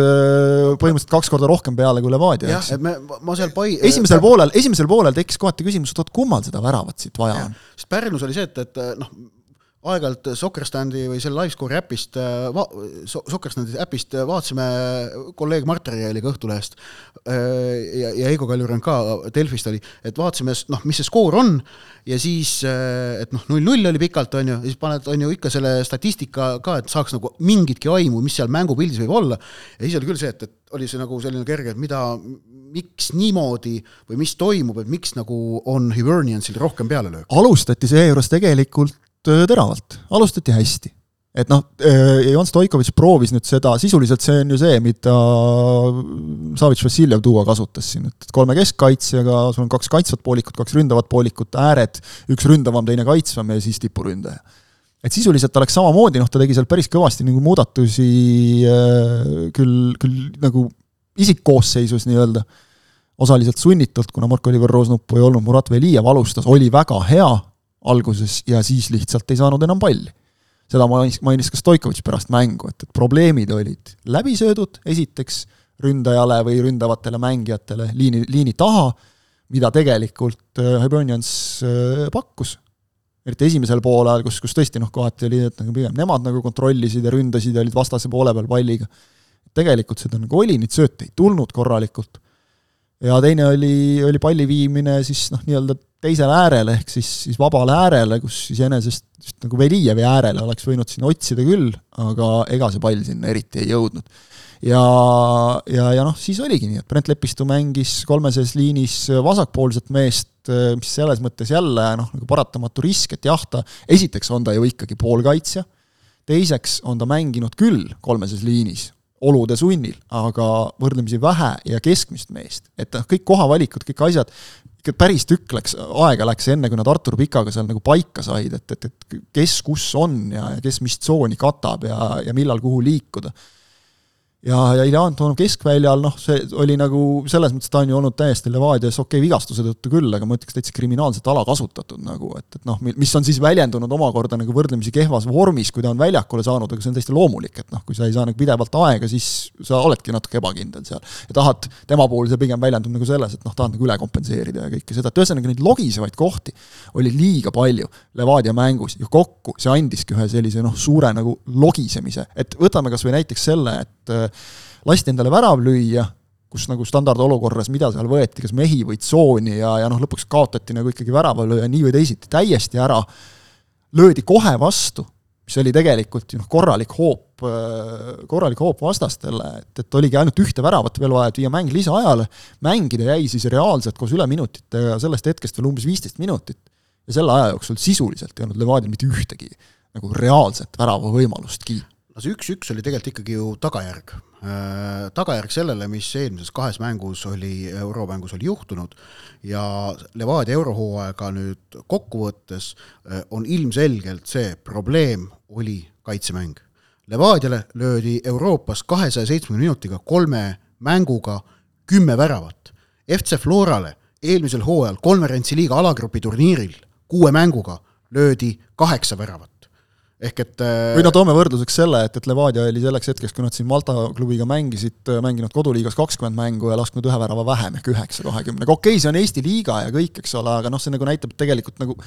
põhimõtteliselt kaks korda rohkem peale kui Levadia, eks. et me, ma seal pai-. esimesel äh, poolel, esimesel poolel tekkis kohati küsimus, et oot, kummal seda väravat siit vaja on? sest Pärnus oli see, et, et noh, aeg-ajalt Soccerstandi või selle Livescore'i äpist äh, Soccerstandi äpist vaatasime kolleeg Mart Järjeliga Õhtulehest äh, ja, ja Heigo Kaljurand ka Delfist oli, et vaatasime, noh, mis see skoor on ja siis, äh, et noh, null-null oli pikalt, on ju, siis paned, on ju, ikka selle statistika ka, et saaks nagu mingitki aimu, mis seal mängupildis võib olla, ja siis oli küll see, et, et oli see nagu selline kerge, et mida, miks niimoodi või mis toimub, et miks nagu on Hiberniansil rohkem pealelööke? alustati seejuures tegelikult Äh, teravalt, alustati hästi. et noh, Ivan äh, Stoikovitš proovis nüüd seda, sisuliselt see on ju see, mida Savits Vassiljev tuua kasutas siin, et kolme keskkaitsjaga, sul on kaks kaitsvat poolikut, kaks ründavat poolikut, ääred, üks ründavam, teine kaitsvam ja siis tipuründaja et sisuliselt oleks samamoodi, noh, ta tegi seal päris kõvasti nagu muudatusi äh, küll, küll nagu isikkoosseisus nii-öelda, osaliselt sunnitult, kuna Marko-Oliver Roosnuppu ei olnud, Murat Velijev alustas, oli väga hea, alguses ja siis lihtsalt ei saanud enam palli. seda mainis, mainis ka Stoikovitš pärast mängu, et, et probleemid olid läbisöödud esiteks ründajale või ründavatele mängijatele liini, liini taha, mida tegelikult äh, Hibernians äh, pakkus. eriti esimesel poolajal, kus, kus tõesti noh, kohati oli, et nagu pigem nemad nagu kontrollisid ja ründasid ja olid vastase poole peal palliga. tegelikult seda nagu oli, neid sööte ei tulnud korralikult. ja teine oli, oli palli viimine siis noh, nii-öelda teisele äärele, ehk siis, siis vabale äärele, kus iseenesest just nagu Velijevi äärele oleks võinud sinna otsida küll, aga ega see pall sinna eriti ei jõudnud. ja, ja, ja noh, siis oligi nii, et Brent Lepistu mängis kolmeses liinis vasakpoolset meest, mis selles mõttes jälle noh, nagu paratamatu risk, et jah, ta, esiteks on ta ju ikkagi poolkaitsja, teiseks on ta mänginud küll kolmeses liinis, olude sunnil, aga võrdlemisi vähe ja keskmist meest. et noh, kõik kohavalikud, kõik asjad, ikka päris tükk läks, aega läks enne, kui nad Artur Pikaga seal nagu paika said, et, et, et kes kus on ja, ja kes mis tsooni katab ja, ja millal kuhu liikuda ja, ja Ilja Antonov keskväljal, noh, see oli nagu selles mõttes, ta on ju olnud täiesti Levadias okei okay, vigastuse tõttu küll, aga ma ütleks täitsa kriminaalselt alakasutatud nagu, et, et noh, mis on siis väljendunud omakorda nagu võrdlemisi kehvas vormis, kui ta on väljakule saanud, aga see on täiesti loomulik, et noh, kui sa ei saa nagu pidevalt aega, siis sa oledki natuke ebakindel seal. ja tahad, tema puhul see pigem väljendub nagu selles, et noh, tahad nagu üle kompenseerida ja kõike seda, et ühesõnaga neid logisevaid kohti oli liiga palju Levadia mängus ja kokku see andiski ühe sellise noh, suure nagu logisemise, et võtame kas või näiteks selle, et lasti endale värav lüüa, kus nagu standardolukorras, mida seal võeti, kas mehi või tsooni ja, ja noh, lõpuks kaotati nagu ikkagi väravalööja nii või teisiti täiesti ära, löödi kohe vastu, mis oli tegelikult ju noh, korralik hoop, korralik hoop vastastele, et, et oligi ainult ühte väravat veel vaja, et viia mäng lisaajale, mängida jäi siis reaalselt koos üleminutitega sellest hetkest veel umbes viisteist minutit. ja selle aja jooksul sisuliselt ei olnud Levadial mitte ühtegi nagu reaalset väravavõimalustki aga see üks-üks oli tegelikult ikkagi ju tagajärg. Tagajärg sellele, mis eelmises kahes mängus oli, euromängus oli juhtunud ja Levadia eurohooaega nüüd kokkuvõttes on ilmselgelt see probleem oli kaitsemäng. Levadiale löödi Euroopas kahesaja seitsmekümne minutiga kolme mänguga kümme väravat. FC Florale eelmisel hooajal konverentsi liiga alagrupi turniiril kuue mänguga löödi kaheksa väravat ehk et äh, või no toome võrdluseks selle, et, et Levadia oli selleks hetkeks, kui nad siin Malta klubiga mängisid, äh, mänginud koduliigas kakskümmend mängu ja lasknud ühe värava vähem ehk üheksa kahekümnega, okei okay,, see on Eesti liiga ja kõik, eks ole, aga noh, see nagu näitab tegelikult nagu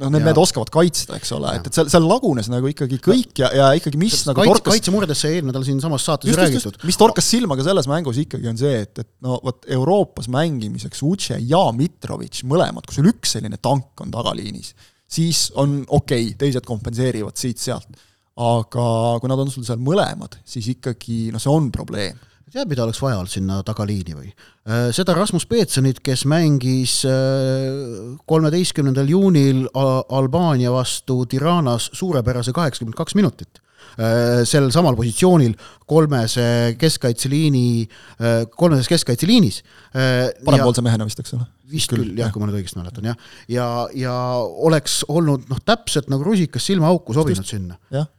noh, need mehed oskavad kaitsta, eks ole, et, et seal, seal lagunes nagu ikkagi kõik ja, ja ikkagi mis Sest nagu kaitse, torkas kaitsemurdest sai eelmine nädal siinsamas saates ju räägitud. mis torkas silma ka selles mängus ikkagi on see, et, et no vot Euroopas mängimiseks Uche ja Mitrovic mõlemad, kui sul üks selline tank on tagaliinis, siis on okei okay,, teised kompenseerivad siit-sealt. aga kui nad on sul seal mõlemad, siis ikkagi noh, see on probleem tead, mida oleks vaja olnud sinna tagaliini või? Äh, seda Rasmus Peetsonit, kes mängis äh, kolmeteistkümnendal juunil Albaania vastu Tiranas suurepärase kaheksakümmend kaks minutit sel samal positsioonil kolmese keskkaitseliini, kolmeses keskkaitseliinis. parempoolse mehena vist, eks ole? vist küll, küll, jah, kui ma nüüd õigesti mäletan, jah. ja, ja, ja oleks olnud noh, täpselt nagu rusikas silmaauku sobinud sinna. jah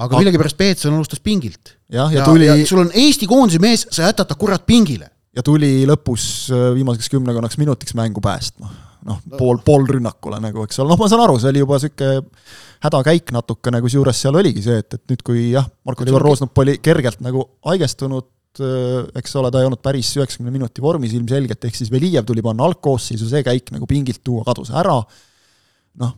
aga millegipärast Peetson alustas pingilt. jah, ja, ja tuli ja sul on Eesti koondise mees, sa jätad ta kurat pingile. ja tuli lõpus äh, viimaseks kümnekonnaks minutiks mängu päästma. noh, pool, pool rünnakule nagu, eks ole, noh, ma saan aru, see oli juba niisugune hädakäik natukene, kusjuures seal oligi see, et, et nüüd, kui jah, Marko-Liivar Roosnup oli kergelt nagu haigestunud, äh, eks ole, ta ei olnud päris üheksakümne minuti vormis ilmselgelt, ehk siis Velijev tuli panna algkoosseisu, see käik nagu pingilt tuua kadus ära, noh,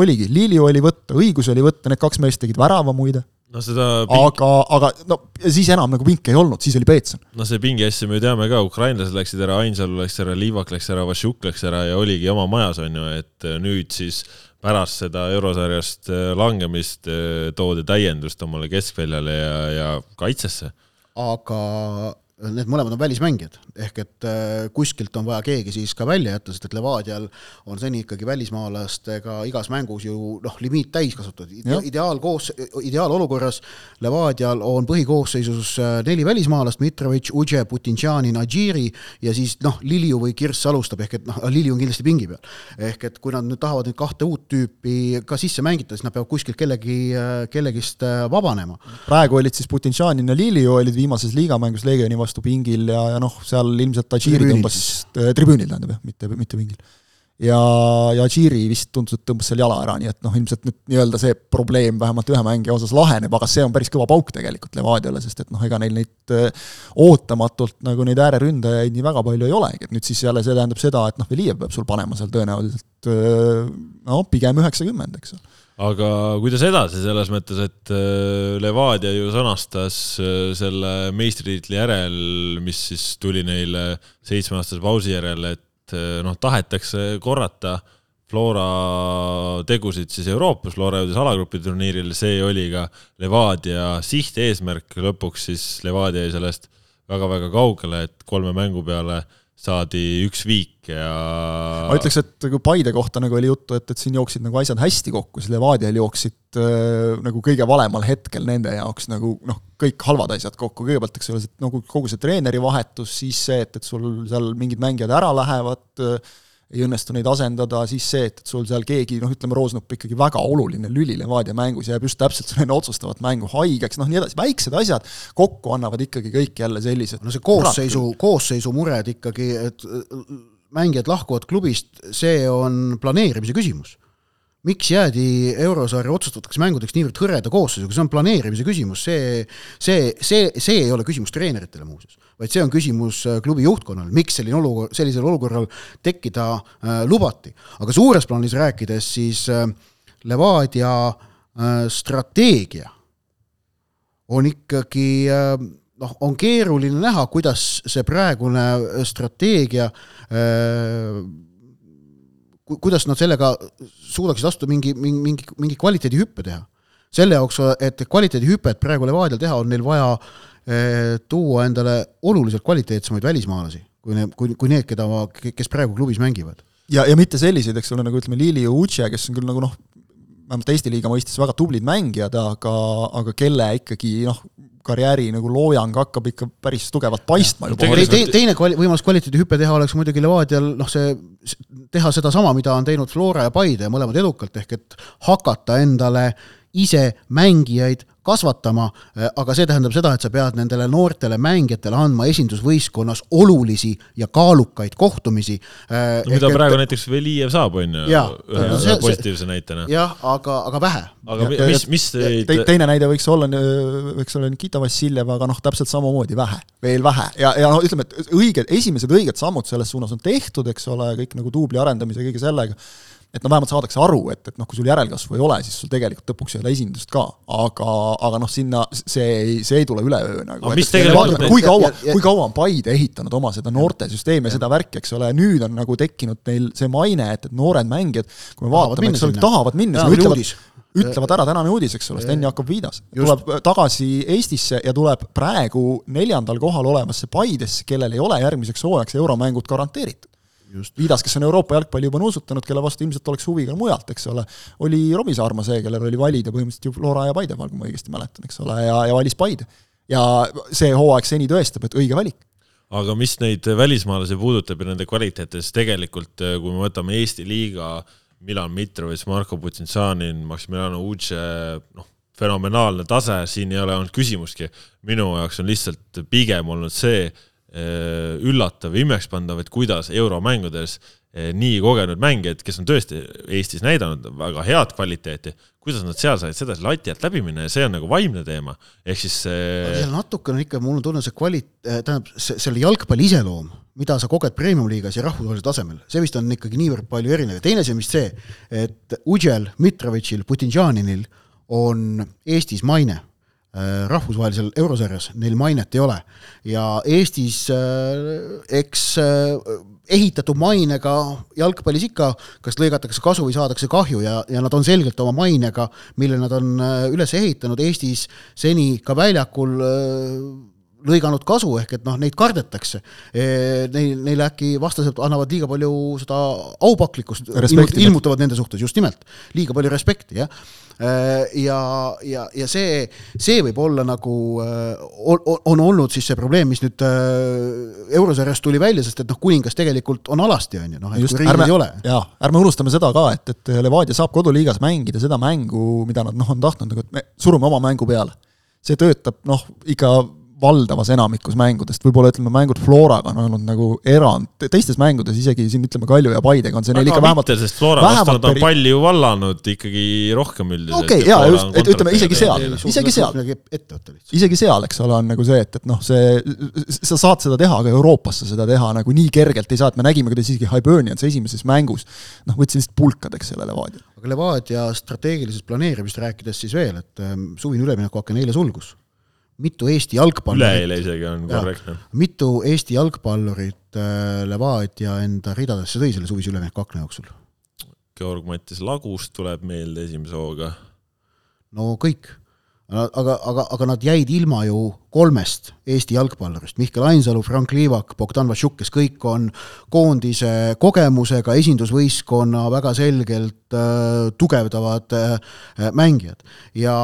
oligi, Lilju oli võtta, õigus oli võtta, need kaks meest tegid värava muide. no seda ping... aga, aga no siis enam nagu pinki ei olnud, siis oli Peetson. no see pingi asja me ju teame ka, ukrainlased läksid ära, Ainsalu läks ära, Liivak läks ära, Vassiuk läks ära ja oligi oma majas, on ju, et nüüd siis pärast seda eurosarjast äh, langemist äh, toodi täiendust omale keskväljale ja, ja kaitsesse. aga need mõlemad on välismängijad, ehk et äh, kuskilt on vaja keegi siis ka välja jätta, sest et Levadial on seni ikkagi välismaalastega igas mängus ju noh, limiit täis kasutatud Ide, ideaalkoos, ideaalolukorras Levadial on põhikoosseisus äh, neli välismaalast, Mitrovic, Udže, Putinšani, Nadžiri ja siis noh, Lilju või Kirss alustab, ehk et noh, Lilju on kindlasti pingi peal. ehk et kui nad nüüd tahavad nüüd kahte uut tüüpi ka sisse mängida, siis nad peavad kuskilt kellegi, äh, kellegist vabanema. praegu olid siis Putinšanin ja Lilju olid viimases liigamängus Leegioni vastu vastu pingil ja, ja noh, seal ilmselt Tadžiri tõmbas, äh, tribüünil tähendab jah, mitte, mitte pingil. ja, ja Tadžiri vist tundus, et tõmbas seal jala ära, nii et noh, ilmselt nüüd nii-öelda see probleem vähemalt ühe mängija osas laheneb, aga see on päris kõva pauk tegelikult Levadiale, sest et noh, ega neil neid äh, ootamatult nagu neid ääreründajaid nii väga palju ei olegi, et nüüd siis jälle see tähendab seda, et noh, Velijev peab sul panema seal tõenäoliselt äh, no pigem üheksakümmend, eks ole aga kuidas edasi, selles mõttes, et äh, Levadia ju sõnastas äh, selle meistritiitli järel, mis siis tuli neile seitsmeaastase pausi järel, et äh, noh, tahetakse korrata Flora tegusid siis Euroopas, Flora jõudis alagrupi turniiril, see oli ka Levadia sihteesmärk, lõpuks siis Levadia jäi sellest väga-väga kaugele, et kolme mängu peale saadi üks viik ja ma ütleks, et kui Paide kohta nagu oli juttu, et, et siin jooksid nagu asjad hästi kokku, siis Levadial jooksid äh, nagu kõige valemal hetkel nende jaoks nagu noh, kõik halvad asjad kokku, kõigepealt eks ole, nagu kogu see treeneri vahetus, siis see, et, et sul seal mingid mängijad ära lähevad äh,, ei õnnestu neid asendada, siis see, et, et sul seal keegi noh, ütleme, Roosnup ikkagi väga oluline lüli Levadia mängus jääb just täpselt enne otsustavat mängu haigeks, noh nii edasi, väiksed asjad kokku annavad ikkagi kõik jälle sellised no see koosseisu, koosseisu mured ikkagi, et mängijad lahkuvad klubist, see on planeerimise küsimus miks jäädi eurosarja otsustatavaks mängudeks niivõrd hõreda koosseisuga, see on planeerimise küsimus, see, see, see, see ei ole küsimus treeneritele muuseas, vaid see on küsimus äh, klubi juhtkonnale, miks selline olukord, sellisel olukorral tekkida äh, lubati. aga suures plaanis rääkides, siis äh, Levadia äh, strateegia on ikkagi äh, noh, on keeruline näha, kuidas see praegune strateegia äh, kuidas nad sellega suudaksid astuda mingi, mingi, mingi, mingi kvaliteedihüppe teha. selle jaoks, et kvaliteedihüpet praegu Levadial teha, on neil vaja eh, tuua endale oluliselt kvaliteetsemaid välismaalasi, kui need, kui, kui need, keda, kes praegu klubis mängivad. ja, ja mitte selliseid, eks ole, nagu ütleme, Lili ja Uche, kes on küll nagu noh, vähemalt Eesti liiga mõistes väga tublid mängijad, aga, aga kelle ikkagi noh, karjääri nagu loojang hakkab ikka päris tugevalt paistma juba. Te, teine kvali-, võimalus kvaliteedihüpe teha oleks muidugi Levadial noh, see, teha sedasama, mida on teinud Flora ja Paide ja mõlemad edukalt, ehk et hakata endale ise mängijaid kasvatama, äh, aga see tähendab seda, et sa pead nendele noortele mängijatele andma esindusvõistkonnas olulisi ja kaalukaid kohtumisi. Äh, no mida et, praegu näiteks Velijev saab, on ju, ühe, ühe positiivse näitena. jah, aga, aga vähe. aga ja, mis, mis teid te, teine näide võiks olla, võiks olla Nikita Vassiljev, aga noh, täpselt samamoodi vähe, veel vähe ja, ja noh, ütleme, et õiged, esimesed õiged sammud selles suunas on tehtud, eks ole, kõik nagu duubli arendamise ja kõige sellega et no vähemalt saadakse aru, et, et noh, kui sul järelkasvu ei ole, siis sul tegelikult lõpuks ei ole esindust ka, aga, aga noh, sinna see ei, see ei tule üleöö nagu. kui kaua, kui kaua on Paide ehitanud oma seda noortesüsteemi ja seda värki, eks ole, nüüd on nagu tekkinud neil see maine, et, et noored mängijad, kui me vaatame, eks ole, tahavad minna, ütlevad, ütlevad ära tänane uudis, eks ole, Sten Jakob Viidas. Tuleb tagasi Eestisse ja tuleb praegu neljandal kohal olevasse Paidesse, kellel ei ole järgmiseks hooajaks euromängud garanteeritud. Viidas, kes on Euroopa jalgpalli juba nuusutanud, kelle vastu ilmselt oleks huvi ka mujalt, eks ole, oli Robbie Saarma see, kellel oli valida põhimõtteliselt ju Flora ja Paide vahel, kui ma õigesti mäletan, eks ole, ja, ja valis Paide. ja see hooaeg seni tõestab, et õige valik aga mis neid välismaalasi puudutab ja nende kvaliteete, siis tegelikult kui me võtame Eesti liiga, Milan Mitrovic, Marko Putsinsanin, Maximiliano Uce, noh, fenomenaalne tase, siin ei ole olnud küsimustki. minu jaoks on lihtsalt pigem olnud see, üllatav, imekspandav, et kuidas euromängudes äh, nii kogenud mängijad, kes on tõesti Eestis näidanud väga head kvaliteeti, kuidas nad seal said sedasi lati alt läbi minna ja see on nagu vaimne teema, ehk siis see natukene on ikka, mul on tunne, see kvali-, äh, tähendab, see, selle jalgpalli iseloom, mida sa koged premium-liigas ja rahvusvahelisel tasemel, see vist on ikkagi niivõrd palju erinev. Ja teine asi on vist see, et Udžel, Mitrovitšil, Putinžaninil on Eestis maine. Äh, rahvusvahelisel eurosarjas neil mainet ei ole. Ja Eestis äh, eks äh, ehitatud mainega jalgpallis ikka kas lõigatakse kasu või saadakse kahju ja, ja nad on selgelt oma mainega, mille nad on üles ehitanud Eestis seni ka väljakul lõiganud kasu, ehk et noh, neid kardetakse. Neil, neile äkki vastased annavad liiga palju seda aupaklikkust, ilmutavad nende suhtes, just nimelt, liiga palju respekti, jah ja, ja, ja see, see võib olla nagu, on olnud siis see probleem, mis nüüd eurosarjast tuli välja, sest et noh, kuningas tegelikult on alasti, on ju, noh, et kui riigis ei ole. jaa, ärme unustame seda ka, et, et Levadia saab koduliigas mängida seda mängu, mida nad noh, on tahtnud, nagu et me surume oma mängu peale. see töötab noh, ikka valdavas enamikus mängudest, võib-olla ütleme, mängud Floraga on olnud nagu erand, teistes mängudes isegi siin ütleme, Kalju ja Paidega on see neil ikka vähemalt mitte, sest Flora vastu nad on palli ju vallanud ikkagi rohkem üldiselt. okei okay,, jaa, just, et ütleme isegi seal, isegi seal, isegi seal, eks ole, on nagu see, et, et noh, see, sa saad seda teha, aga Euroopas sa seda teha nagu nii kergelt ei saa, et me nägime, kuidas isegi Hibernians esimeses mängus noh, võttis lihtsalt pulkadeks selle Levadia. aga Levadia strateegilisest planeerimisest rääkides siis veel, et ähm, suvine üleminekuaken eile sulgus mitu Eesti jalgpallurit üleeile isegi on korrektne. mitu Eesti jalgpallurit äh, Levadia enda ridadesse tõi selle suvise ülemineku akna jooksul? Georg-Mattis Lagust tuleb meelde esimese hooga. no kõik, aga, aga, aga nad jäid ilma ju kolmest Eesti jalgpallurist, Mihkel Ainsalu, Frank Liivak, Bogdan Vassiuk, kes kõik on koondise kogemusega, esindusvõistkonna väga selgelt äh, tugevdavad äh, mängijad ja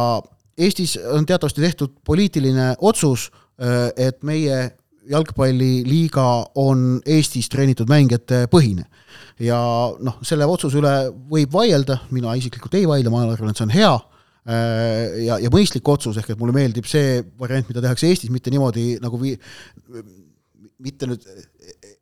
Eestis on teatavasti tehtud poliitiline otsus, äh, et meie jalgpalliliiga on Eestis treenitud mängijate põhine. ja noh, selle otsuse üle võib vaielda, mina isiklikult ei vaidle, ma arvan, et see on hea äh, ja, ja mõistlik otsus, ehk et mulle meeldib see variant, mida tehakse Eestis, mitte niimoodi nagu vi-, mitte nüüd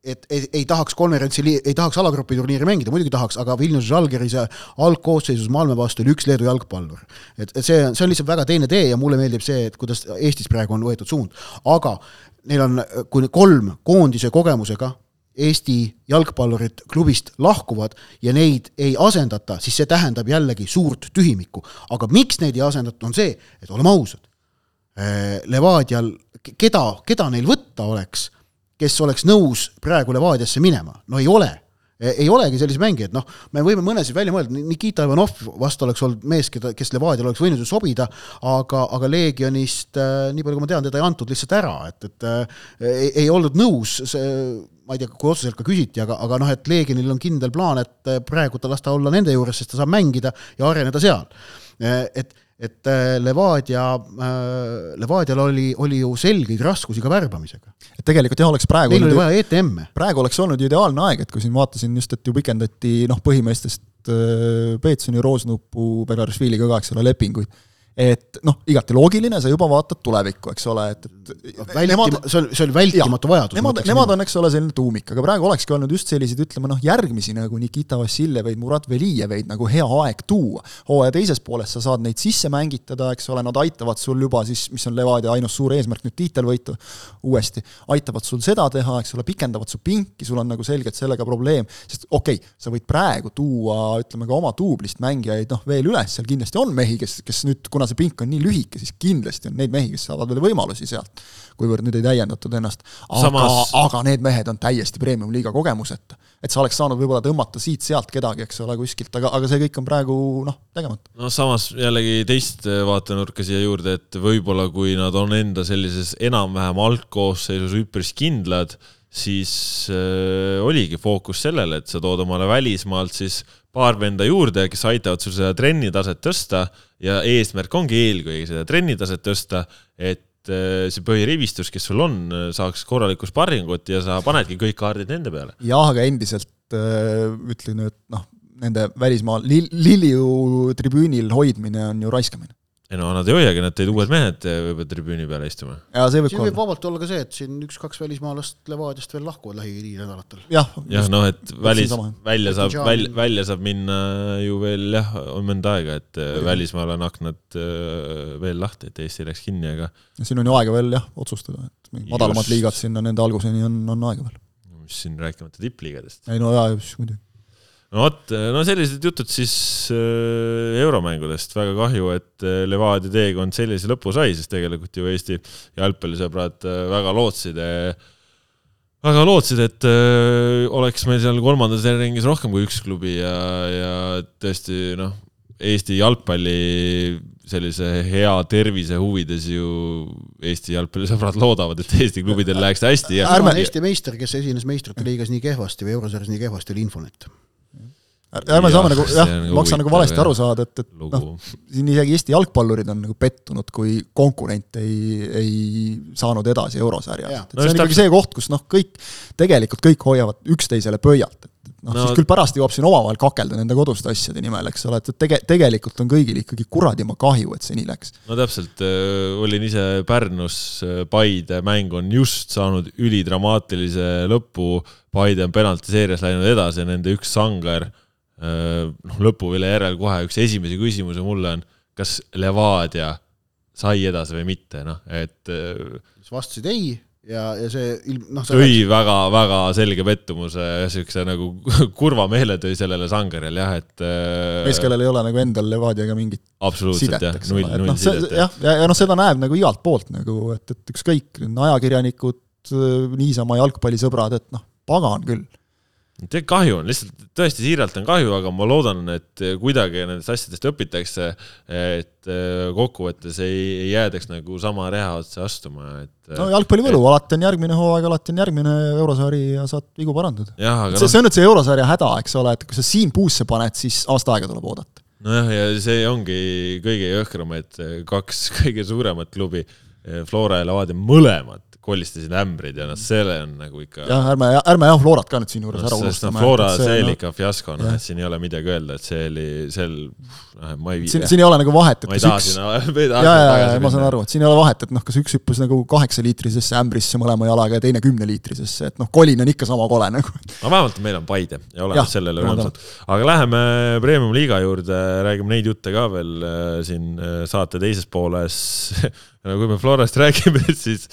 et ei, ei tahaks konverentsi, ei tahaks alagrupi turniiri mängida, muidugi tahaks, aga Vilniuse Žalgiris algkoosseisus Malmö vastu oli üks Leedu jalgpallur. et, et see, see on lihtsalt väga teine tee ja mulle meeldib see, et kuidas Eestis praegu on võetud suund. aga neil on, kui kolm koondise kogemusega Eesti jalgpallurid klubist lahkuvad ja neid ei asendata, siis see tähendab jällegi suurt tühimikku. aga miks neid ei asendata, on see, et oleme ausad, eh, Levadial, keda, keda neil võtta oleks kes oleks nõus praegu Levadiasse minema, no ei ole. E, ei olegi selliseid mängijaid, noh, me võime mõnesid välja mõelda, Nikita Ivanov vast oleks olnud mees, keda, kes Levadial oleks võinud ju sobida, aga, aga Legionist äh, nii palju, kui ma tean, teda ei antud lihtsalt ära, et, et äh, ei, ei olnud nõus. See ma ei tea, kui otseselt ka küsiti, aga, aga noh, et Leegionil on kindel plaan, et praegu ta las ta olla nende juures, sest ta saab mängida ja areneda seal. et, et Levadia, Levadial oli, oli ju selgeid raskusi ka värbamisega. et tegelikult jah, oleks praegu Neil oli vaja ETM-e. praegu oleks olnud ideaalne aeg, et kui siin vaatasin just, et ju pikendati noh, põhimeestest Peetsoni, Roosnupu, Belarusviliga ka, eks ole, lepinguid et noh, igati loogiline, sa juba vaatad tulevikku, eks ole, et, et Vältima, nemad, see oli, see oli vältimatu jah, vajadus. Nemad, nemad on, eks ole, selline tuumik, aga praegu olekski olnud just selliseid, ütleme noh, järgmisi nagu Nikita Vassiljeveid, Murat Velijeveid nagu hea aeg tuua. hooaja teises pooles sa saad neid sisse mängitada, eks ole, nad aitavad sul juba siis, mis on Levadia ainus suur eesmärk, nüüd tiitel võita uuesti, aitavad sul seda teha, eks ole, pikendavad su pinki, sul on nagu selgelt sellega probleem, sest okei okay,, sa võid praegu tuua, ütleme ka oma duublist mängijaid noh, veel üles, seal kindlasti on mehi, kes, kes nüüd, kuna kuna see pink on nii lühike, siis kindlasti on neid mehi, kes saavad veel võimalusi sealt, kuivõrd nüüd ei täiendatud ennast. aga Samas..., aga need mehed on täiesti premium-liiga kogemuseta. et sa oleks saanud võib-olla tõmmata siit-sealt kedagi, eks ole, kuskilt, aga, aga see kõik on praegu noh, tegemata. no samas jällegi teist vaatenurka siia juurde, et võib-olla kui nad on enda sellises enam-vähem algkoosseisus üpris kindlad, siis äh, oligi fookus sellele, et sa tood omale välismaalt siis paar venda juurde, kes aitavad sul seda trennitaset tõsta ja eesmärk ongi eelkõige seda trennitaset tõsta, et äh, see põhirivistus, kes sul on, saaks korralikku sparringut ja sa panedki kõik kaardid nende peale. jah, aga endiselt äh, ütlen, et noh, nende välismaal li-, Liliu tribüünil hoidmine on ju raiskamine ei no nad ei hoiagi, nad tõid uued mehed võib-olla tribüüni peale istuma. ja see võib siin võib vabalt olla ka see, et siin üks-kaks välismaalast Levadiast veel lahkuvad lähinädalatel. jah, jah, noh, et välis, välja saab, välja, välja saab minna ju veel jah, on mõnda aega, et ja. Äh, välismaal on aknad äh, veel lahti, et Eesti läks kinni, aga siin on ju aega veel jah, otsustada, et madalamad liigad sinna nende alguseni on, on aega veel. mis siin rääkimata tippliigadest. ei no jaa, muidugi no vot, no sellised jutud siis äh, euromängudest, väga kahju, et äh, Levadia teekond sellise lõpu sai, sest tegelikult ju Eesti jalgpallisõbrad äh, väga lootsid, väga lootsid, et oleks meil seal kolmandas ringis rohkem kui üks klubi ja, ja tõesti noh, Eesti jalgpalli sellise hea tervise huvides ju Eesti jalgpallisõbrad loodavad, et Eesti klubidel läheks hästi ja ärme Eesti meister, kes esines meistrite liigas nii kehvasti või eurosarjas nii kehvasti, oli Infonet ärme saame nagu jah, maksa nagu valesti aru saada, et, et noh, siin isegi Eesti jalgpallurid on nagu pettunud, kui konkurent ei, ei saanud edasi eurosarjas. et no, see on ikkagi see koht, kus noh, kõik, tegelikult kõik hoiavad üksteisele pöialt, et noh no,, siis küll pärast jõuab siin omavahel kakelda nende koduste asjade nimel, eks ole, et tege-, tegelikult on kõigil ikkagi kuradima kahju, et see nii läks. no täpselt olin ise Pärnus, Paide mäng on just saanud ülidramaatilise lõpu, Paide on penaltiseerias läinud edasi ja nende üks sangar noh, lõpuvile järel kohe üks esimesi küsimusi mulle on, kas Levadia sai edasi või mitte, noh, et. Äh, siis vastasid ei ja, ja see ilm-, noh. tõi väga-väga selge pettumuse, siukse nagu (laughs) kurva meele tõi sellele Sangeril jah, et. Äh, mees, kellel ei ole nagu endal Levadiaga mingit absoluutselt jah, null, null no, sidet. jah, ja, ja noh, seda näeb nagu igalt poolt nagu, et, et ükskõik, ajakirjanikud, niisama jalgpallisõbrad, et noh, pagan küll kahju on, lihtsalt tõesti siiralt on kahju, aga ma loodan, et kuidagi nendest asjadest õpitakse, et äh, kokkuvõttes ei, ei jäädaks nagu sama reha otsa astuma, et. no jalgpallivõlu et..., alati on järgmine hooaeg, alati on järgmine eurosari ja saad vigu parandada. see, no... see on nüüd see eurosarja häda, eks ole, et kui sa siin puusse paned, siis aasta aega tuleb oodata. nojah, ja see ongi kõige jõhkram, et kaks (laughs) kõige suuremat klubi, Flora ja Levadia, mõlemad kolistasid ämbrid ja noh, selle on nagu ikka. jah, ärme, ärme jah Florat ka nüüd siinjuures no, ära unustame. No, Flora, see, oli no, ikka fiasko, noh, et siin ei ole midagi öelda, et see oli, sel, noh, ma ei. siin, siin ei ole nagu vahet, et kas üks. ja, ja, ja ma saan aru, et siin ei ole vahet, et noh, kas üks hüppas nagu kaheksaliitrisesse ämbrisse mõlema jalaga ja teine kümneliitrisesse, et noh, kolin on ikka sama kole nagu. no vähemalt meil on Paide ja oleme sellele rõõmsad. aga läheme Premium-liiga juurde, räägime neid jutte ka veel äh, siin äh, saate teises pooles (laughs) no kui me Florast (laughs) räägime, siis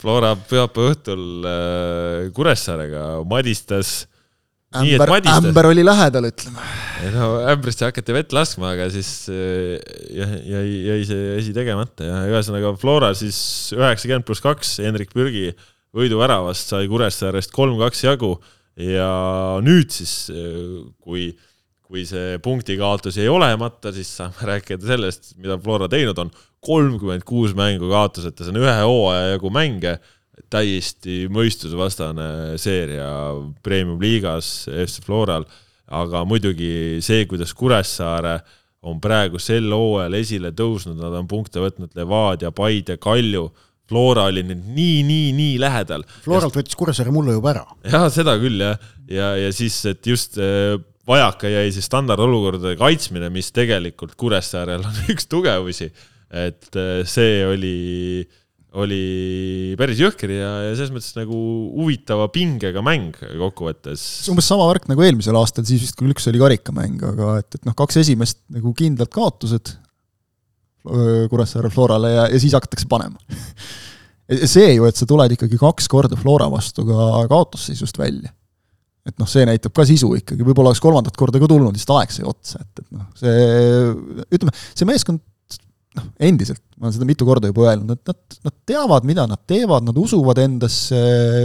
Flora pühapäeva õhtul äh, Kuressaarega madistas. ämber, ämber oli lähedal, ütleme. no ämbrist hakati vett laskma, aga siis äh, jäi, jäi see asi tegemata ja ühesõnaga Flora siis üheksakümmend pluss kaks Hendrik Pürgi võiduväravast sai Kuressaarest kolm-kaks jagu ja nüüd siis, äh, kui kui see punktikaotus jäi olemata, siis saame rääkida sellest, mida Flora teinud on kolmkümmend kuus mängu kaotuseta, see on ühe hooaja jagu mänge täiesti mõistusevastane seeria premium-liigas FC Floral, aga muidugi see, kuidas Kuressaare on praegu sel hooajal esile tõusnud, nad on punkte võtnud Levadia, Paide, Kalju Flora oli nüüd nii, nii, nii lähedal. Floralt võttis Kuressaare mullu juba ära. jah, seda küll jah, ja, ja siis, et just äh, vajaka jäi see standardolukordade kaitsmine, mis tegelikult Kuressaarel on (laughs) üks tugevusi. Et äh, see oli, oli päris jõhker ja, ja selles mõttes nagu huvitava pingega mäng kokkuvõttes. see on umbes sama värk nagu eelmisel aastal, siis vist küll üks oli karikamäng, aga et, et noh, kaks esimest nagu kindlad kaotused Kuressaare Florale ja, ja siis hakatakse panema (laughs) see ju, et sa tuled ikkagi kaks korda Flora vastu ka kaotusseisust välja. et noh, see näitab ka sisu ikkagi, võib-olla oleks kolmandat korda ka tulnud, lihtsalt aeg sai otsa, et, et noh, see ütleme, see meeskond noh, endiselt, ma olen seda mitu korda juba öelnud, et nad, nad teavad, mida nad teevad, nad usuvad endasse,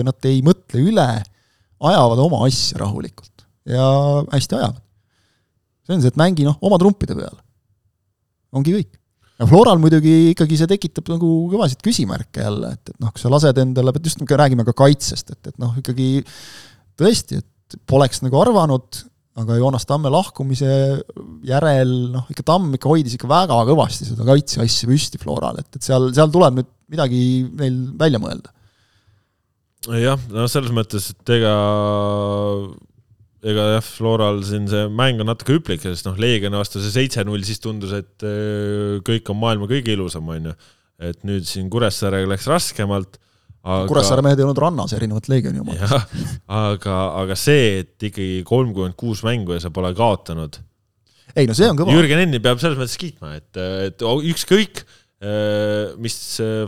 nad ei mõtle üle, ajavad oma asja rahulikult ja hästi ajavad. see on see, et mängi noh, oma trumpide peale. ongi kõik ja Floral muidugi ikkagi see tekitab nagu kõvasid küsimärke jälle, et, et noh, kui sa lased endale, just nagu räägime ka kaitsest, et, et noh, ikkagi tõesti, et poleks nagu arvanud, aga Joonas Tamme lahkumise järel noh, ikka Tamm ikka hoidis ikka väga kõvasti seda kaitseasja püsti Floral, et, et seal, seal tuleb nüüd midagi neil välja mõelda. jah, no selles mõttes, et ega ega jah, Floral siin see mäng on natuke hüplik, sest noh, Leegioni vastu see seitse-null, siis tundus, et äh, kõik on maailma kõige ilusam, on ju. et nüüd siin Kuressaarega läks raskemalt aga.... Kuressaare mehed ei olnud rannas, erinevalt Leegioni omad. jah, aga, aga see, et ikkagi kolmkümmend kuus mängu ja sa pole kaotanud. ei no see on kõva. Jürgen Enni peab selles mõttes kiitma, et, et ükskõik, äh, mis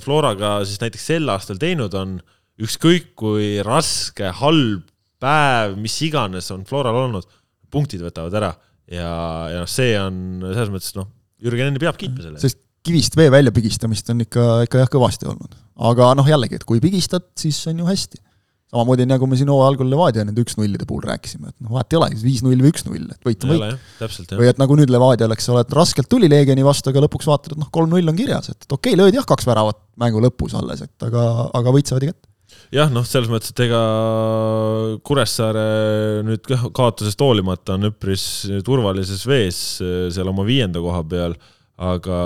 Floraga siis näiteks sel aastal teinud on, ükskõik kui raske, halb päev, mis iganes on Floral olnud, punktid võtavad ära ja, ja noh, see on selles mõttes noh, Jürgen Enni peab kiitma selle. sest kivist vee väljapigistamist on ikka, ikka jah, kõvasti olnud. Aga noh, jällegi, et kui pigistad, siis on ju hästi. samamoodi nagu me siin hooaja algul Levadia nende üks-nullide puhul rääkisime, et noh, vahet ei ole, viis-null või üks-null, et võit on võit. või et nagu nüüd Levadia, eks ole, et raskelt tuli Leegioni vastu, aga lõpuks vaatad, et noh, kolm-null on kirjas, et, et okei okay,, löödi jah, kaks väravat mängu lõpus alles, et aga, aga võit saadi kätte jah, noh, selles mõttes, et ega Kuressaare nüüd kaotusest hoolimata on üpris turvalises vees eh, seal oma viienda koha peal, aga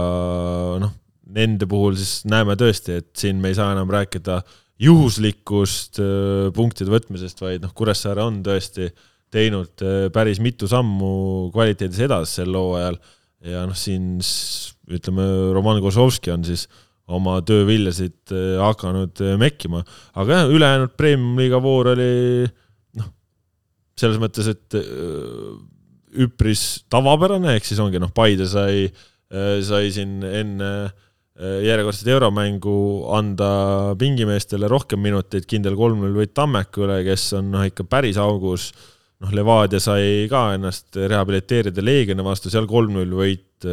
noh, nende puhul siis näeme tõesti, et siin me ei saa enam rääkida juhuslikust eh, punktide võtmisest, vaid noh, Kuressaare on tõesti teinud eh, päris mitu sammu kvaliteedis edasi sel hooajal. Ja noh, siin ütleme, Roman Kozlovski on siis oma tööviljasid äh, hakanud äh, mekkima, aga jah, ülejäänud premium-liiga voor oli noh, selles mõttes, et äh, üpris tavapärane, ehk siis ongi noh, Paide sai, sai siin enne järjekordset euromängu anda pingimeestele rohkem minuteid, kindel kolm-null võit Tammeku üle, kes on noh, ikka päris augus. noh, Levadia sai ka ennast rehabiliteerida Leegioni vastu, seal kolm-null võit,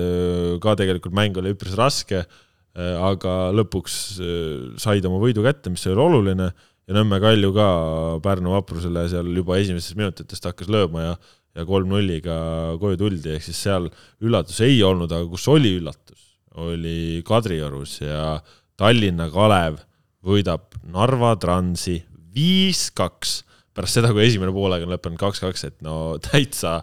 ka tegelikult mäng oli üpris raske Äh, aga lõpuks äh, said oma võidu kätte, mis oli oluline. Ja Nõmme Kalju ka Pärnu vaprusele seal juba esimesest minutitest hakkas lööma ja ja kolm-nulliga koju tuldi, ehk siis seal üllatus ei olnud, aga kus oli üllatus, oli Kadriorus ja Tallinna Kalev võidab Narva Transi viis-kaks pärast seda, kui esimene poolega on lõppenud kaks-kaks, et no täitsa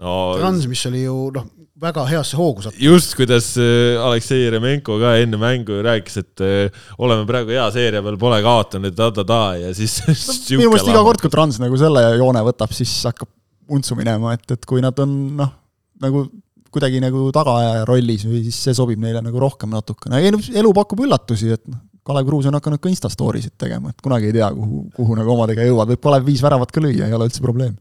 no Trans, mis oli ju noh, väga heasse hoogu sattunud. just, kuidas äh, Aleksei Jeremenko ka enne mängu rääkis, et äh, oleme praegu hea seeria peal, pole kaotanud ta-ta-ta ja siis (laughs) no, minu meelest iga kord, kui Trans nagu selle joone võtab, siis hakkab untsu minema, et, et kui nad on noh, nagu kuidagi nagu tagaajaja rollis või siis see sobib neile nagu rohkem natukene, elu pakub üllatusi, et noh, Kalev Kruus on hakanud ka Insta story sid tegema, et kunagi ei tea, kuhu, kuhu nagu omadega jõuad, võib Kalev viis väravat ka lüüa, ei ole üldse probleem.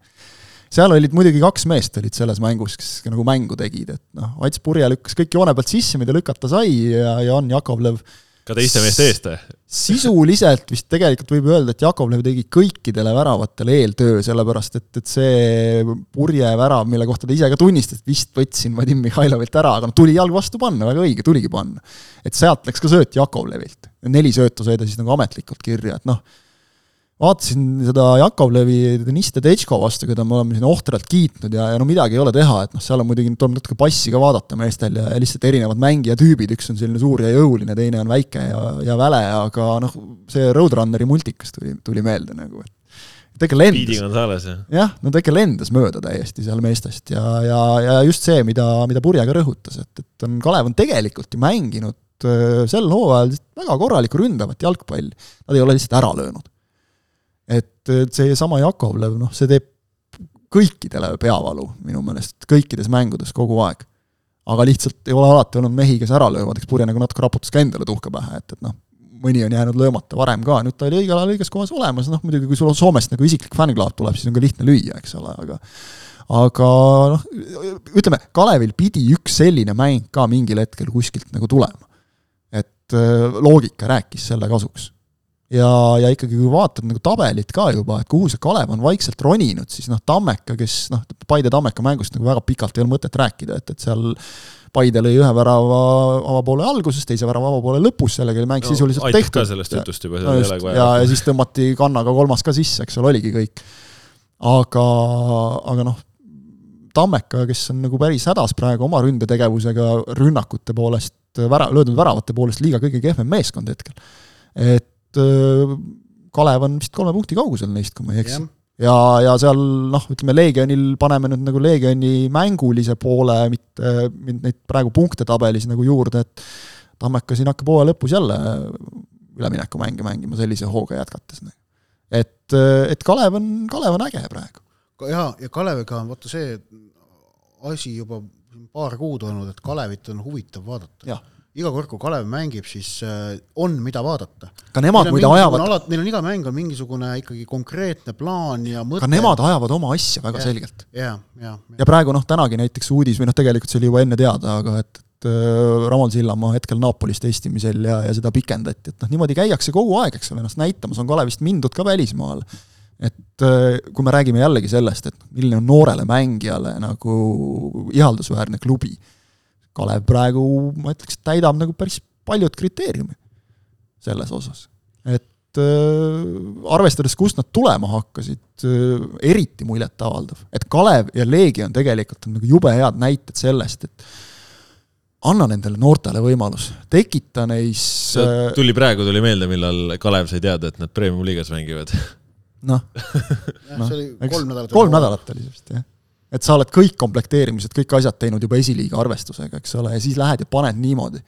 Seal olid muidugi kaks meest olid selles mängus, kes nagu mängu tegid, et noh, Ats Purje lükkas kõik joone pealt sisse, mida lükata sai ja Jan Jakovlev ka teiste meeste eest sisuliselt vist tegelikult võib öelda, et Jakovlev tegi kõikidele väravatele eeltöö, sellepärast et, et see purje värav, mille kohta ta ise ka tunnistas, et vist võtsin Vadim Mihhailovilt ära, aga noh, tuli jalg vastu panna, väga õige, tuligi panna. et sealt läks ka sööt Jakovlevilt. neli söötu sai ta siis nagu ametlikult kirja, et noh, vaatasin seda Jakovlevi Deniss Tedesco vastu, keda me oleme siin ohtralt kiitnud ja, ja no midagi ei ole teha, et noh, seal on muidugi, tuleb natuke passi ka vaadata meestel ja, ja lihtsalt erinevad mängijatüübid, üks on selline suur ja jõuline, teine on väike ja, ja väle, aga noh, see Roadrunneri multikas tuli, tuli meelde nagu, et ta ikka lendas. Jah, no ta ikka lendas mööda täiesti seal meestest ja, ja, ja just see, mida, mida Purje ka rõhutas, et, et on, Kalev on tegelikult ju mänginud äh, sel hooajal väga korralikku ründavat jalgpalli, nad ei ole lihtsalt ära löönud et seesama Jakovlev, noh, see teeb kõikidele peavalu minu meelest, kõikides mängudes kogu aeg. aga lihtsalt ei ole alati olnud mehi, kes ära löövad, eks Purje nagu natuke raputas ka endale tuhka pähe, et, et noh, mõni on jäänud löömata varem ka, nüüd ta oli õigel ajal õiges kohas olemas, noh muidugi kui sul Soomest nagu isiklik fännklaat tuleb, siis on ka lihtne lüüa, eks ole, aga aga noh, ütleme, Kalevil pidi üks selline mäng ka mingil hetkel kuskilt nagu tulema. et loogika rääkis selle kasuks ja, ja ikkagi, kui vaatad nagu tabelit ka juba, et kuhu see Kalev on vaikselt roninud, siis noh, Tammeka, kes noh, Paide Tammeka mängust nagu väga pikalt ei ole mõtet rääkida, et, et seal Paide lõi ühe värava avapoole alguses, teise värava avapoole lõpus, sellega oli mäng no, sisuliselt tehtud. sellest jutust juba, seda no ei olegi vaja. ja, ja siis tõmmati kannaga kolmas ka sisse, eks ole, oligi kõik. aga, aga noh, Tammeka, kes on nagu päris hädas praegu oma ründetegevusega rünnakute poolest, vära-, löödud väravate poolest liiga kõige kehvem meeskond hetkel. et et Kalev on vist kolme punkti kaugusel neist, kui ma ei eksi. ja, ja seal noh, ütleme Leegionil paneme nüüd nagu Leegioni mängulise poole, mitte, mitte neid praegu punkte tabelis nagu juurde, et Tammeka siin hakkab hooaja lõpus jälle üleminekumänge mängima sellise hooga jätkates. et, et Kalev on, Kalev on äge praegu. jaa, ja Kaleviga on vaata see asi juba paar kuud olnud, et Kalevit on huvitav vaadata iga kord, kui Kalev mängib, siis äh, on, mida vaadata. ka nemad muide ajavad Neil on iga mäng on mingisugune ikkagi konkreetne plaan ja mõte. ka nemad ajavad oma asja väga ja, selgelt. ja, ja, ja. ja praegu noh, tänagi näiteks uudis või noh, tegelikult see oli juba enne teada, aga et, et äh, Ramon Sillamaa hetkel Napolis testimisel ja, ja seda pikendati, et noh, niimoodi käiakse kogu aeg, eks ole, ennast näitamas, on Kalevist mindud ka välismaale et äh, kui me räägime jällegi sellest, et milline on noorele mängijale nagu ihaldusväärne klubi Kalev praegu, ma ütleks, täidab nagu päris paljud kriteeriumi selles osas. et äh, arvestades, kust nad tulema hakkasid äh,, eriti muljetavaldav, et Kalev ja Leegion tegelikult on nagu jube head näited sellest, et anna nendele noortele võimalus, tekita neis äh, tuli praegu, tuli meelde, millal Kalev sai teada, et nad Premium-liigas mängivad. Noh. No, see oli kolm nädalat kolm nädalat oli vist, jah et sa oled kõik komplekteerimised, kõik asjad teinud juba esiliiga arvestusega, eks ole, ja siis lähed ja paned niimoodi.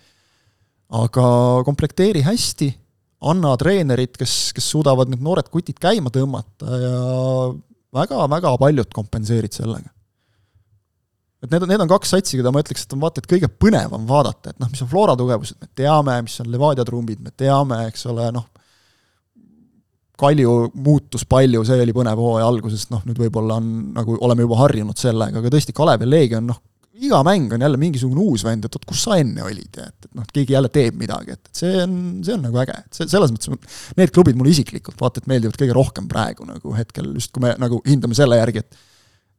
aga komplekteeri hästi, anna treenerid, kes, kes suudavad need noored kutid käima tõmmata ja väga-väga paljud kompenseerid sellega. et need on, need on kaks satsi, keda ma ütleks, et on vaata, et kõige põnevam vaadata, et noh, mis on Flora tugevused, me teame, mis on Levadia trumbid, me teame, eks ole, noh, Kalju muutus palju, see oli põnev hooaja alguses, noh nüüd võib-olla on nagu, oleme juba harjunud sellega, aga tõesti, Kalev ja Leegion, noh, iga mäng on jälle mingisugune uus vend, et oot, kus sa enne olid ja et, et noh, keegi jälle teeb midagi, et, et see on, see on nagu äge, et see, selles mõttes need klubid mulle isiklikult vaata et meeldivad kõige rohkem praegu nagu hetkel, just kui me nagu hindame selle järgi, et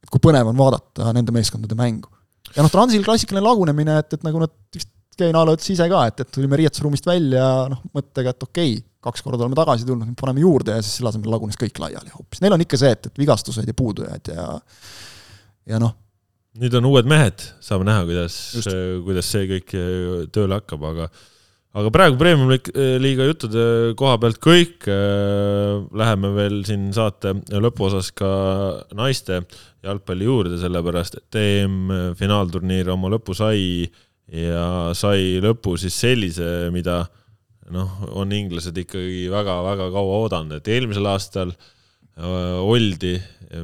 et kui põnev on vaadata nende meeskondade mängu. ja noh, Transil klassikaline lagunemine, et, et nagu nad vist Keinaala ütles ise ka, et, et tulime riietusruumist välja noh, mõttega, et okei okay,, kaks korda oleme tagasi tulnud, paneme juurde ja siis selle asemel lagunes kõik laiali hoopis. Neil on ikka see, et, et vigastused ja puudujääd ja ja noh. nüüd on uued mehed, saame näha, kuidas, kuidas see kõik äh, tööle hakkab, aga aga praegu Premium-liiga juttude koha pealt kõik. Äh, läheme veel siin saate lõpuosas ka naiste jalgpalli juurde, sellepärast et EM-finaalturniir oma lõpu sai ja sai lõpu siis sellise, mida noh, on inglased ikkagi väga-väga kaua oodanud, et eelmisel aastal äh, oldi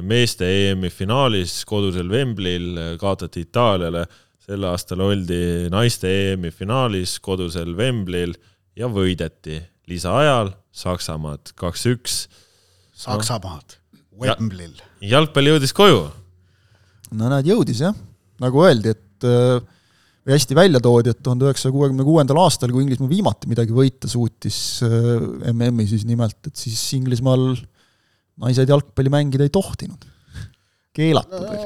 meeste EM-i finaalis kodusel Wembley'l, kaotati Itaaliale, sel aastal oldi naiste EM-i finaalis kodusel Wembley'l ja võideti lisaajal Saksamaad kaks-üks. Saksamaad no., Wembley'l. jalgpall jõudis koju. no näed, jõudis jah, nagu öeldi, et äh, või hästi välja toodi, et tuhande üheksasaja kuuekümne kuuendal aastal, kui Inglismaa viimati midagi võita suutis äh, MM-i siis nimelt, et siis Inglismaal naised jalgpalli mängida ei tohtinud. keelatud või?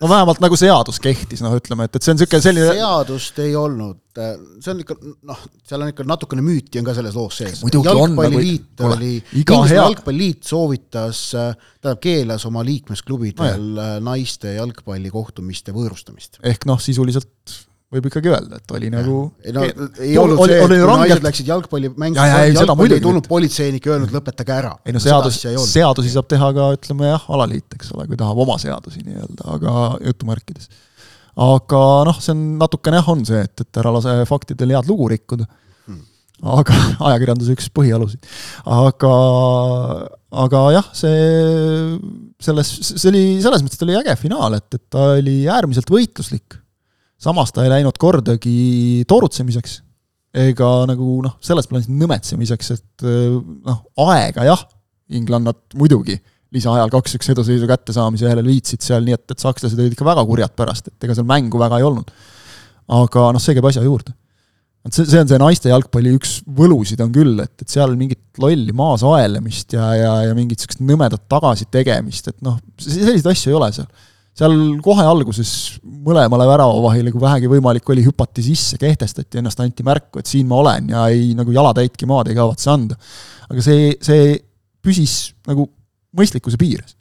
no vähemalt nagu seadus kehtis, noh, ütleme, et, et see on niisugune selline seadust ei olnud, see on ikka noh, seal on ikka natukene müüti on ka selles loos sees. Nagu jalgpalliliit nagu, oli, Inglismaa jalgpalliliit soovitas, tähendab, keelas oma liikmesklubidel no, naiste jalgpallikohtumiste võõrustamist. ehk noh, sisuliselt võib ikkagi öelda, et oli ja. nagu ei no ei olnud oli, see, et kui rangelt... naised läksid jalgpalli mängima, jalgpalli ei tulnud politseinik ja öelnud lõpetage ära. ei no seadus, seadusi saab teha ka ütleme jah, alaliit, eks ole, kui tahab oma seadusi nii-öelda, aga jutumärkides. aga noh, see on natukene jah, on see, et, et ära lase faktidel head lugu rikkuda hmm. aga (laughs) ajakirjanduse üks põhialuseid. aga, aga jah, see, selles, see oli, selles mõttes ta oli äge finaal, et, et ta oli äärmiselt võitluslik samas ta ei läinud kordagi toorutsemiseks ega nagu noh, selles plaanis nõmetsemiseks, et noh, aega jah, inglannad muidugi lisaajal kaks-üks eduseisu kättesaamise järel viitsid seal, nii et, et sakslased olid ikka väga kurjad pärast, et ega seal mängu väga ei olnud. aga noh, see käib asja juurde. et see, see on see naiste jalgpalli üks võlusid on küll, et, et seal mingit lolli maas aelemist ja, ja, ja mingit niisugust nõmedat tagasitegemist, et noh, selliseid asju ei ole seal seal kohe alguses mõlemale väravavahile, kui vähegi võimalik oli, hüpati sisse, kehtestati ennast, anti märku, et siin ma olen ja ei, nagu jalatäitki maad ei kavatse anda. aga see, see püsis nagu mõistlikkuse piires.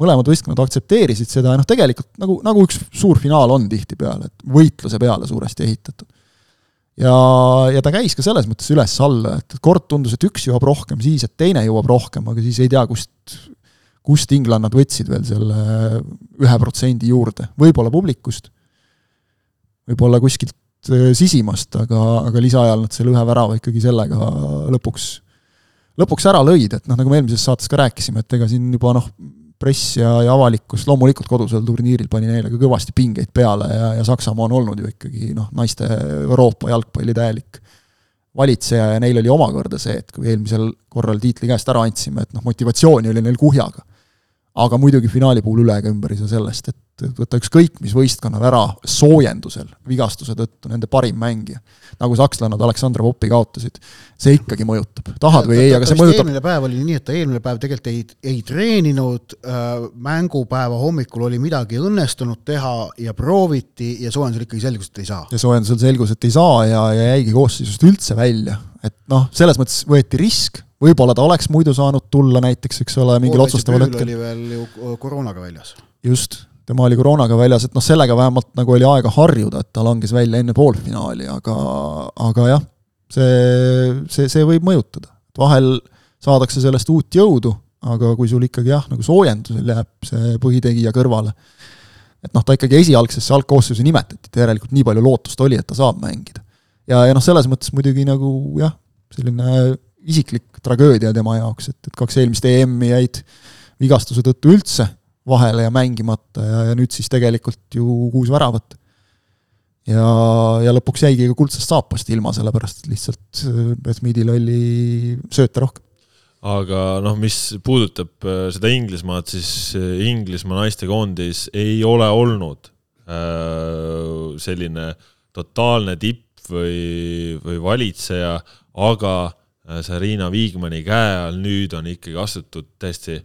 mõlemad võistkonnad aktsepteerisid seda ja noh, tegelikult nagu, nagu üks suur finaal on tihtipeale, et võitluse peale suuresti ehitatud. ja, ja ta käis ka selles mõttes üles-alla, et kord tundus, et üks jõuab rohkem, siis et teine jõuab rohkem, aga siis ei tea, kust kust inglannad võtsid veel selle ühe protsendi juurde, võib-olla publikust, võib-olla kuskilt äh, sisimast, aga, aga lisaajal nad selle ühe värava ikkagi sellega lõpuks, lõpuks ära lõid, et noh, nagu me eelmises saates ka rääkisime, et ega siin juba noh, press ja, ja avalikkus loomulikult kodusel turniiril pani neile ka kõvasti pingeid peale ja, ja Saksamaa on olnud ju ikkagi noh, naiste Euroopa jalgpalli täielik valitseja ja neil oli omakorda see, et kui eelmisel korral tiitli käest ära andsime, et noh, motivatsiooni oli neil kuhjaga aga muidugi finaali puhul üle ega ümber ei saa sellest, et võtta ükskõik mis võistkonnal ära soojendusel vigastuse tõttu nende parim mängija, nagu sakslannad Aleksandr Popi kaotasid, see ikkagi mõjutab, tahad või ei, aga see mõjutab. eelmine päev oli nii, et ta eelmine päev tegelikult ei, ei treeninud äh,, mängupäeva hommikul oli midagi õnnestunud teha ja prooviti ja soojendusel ikkagi selgus, et ei saa. ja soojendusel selgus, et ei saa ja, ja jäigi koosseisust üldse välja, et noh, selles mõttes võeti risk võib-olla ta oleks muidu saanud tulla näiteks, eks ole, mingil otsustaval hetkel. oli veel ju koroonaga väljas. just, tema oli koroonaga väljas, et noh, sellega vähemalt nagu oli aega harjuda, et ta langes välja enne poolfinaali, aga, aga jah, see, see, see võib mõjutada. vahel saadakse sellest uut jõudu, aga kui sul ikkagi jah, nagu soojendusel jääb see põhitegija kõrvale, et noh, ta ikkagi esialgsesse algkoosseisu nimetati, et järelikult nii palju lootust oli, et ta saab mängida. ja, ja noh, selles mõttes muidugi nagu jah, selline isiklik tragöödia tema jaoks, et, et kaks eelmist EM-i jäid vigastuse tõttu üldse vahele ja mängimata ja, ja nüüd siis tegelikult ju kuus väravat. ja, ja lõpuks jäigi ka kuldsest saapast ilma, sellepärast et lihtsalt Bethmeadil oli sööte rohkem aga noh, mis puudutab äh, seda Inglismaad, siis äh, Inglismaa naistekoondis ei ole olnud äh, selline totaalne tipp või, või valitseja, aga Äh, Sarina Viigmani käe all nüüd on ikkagi astutud täiesti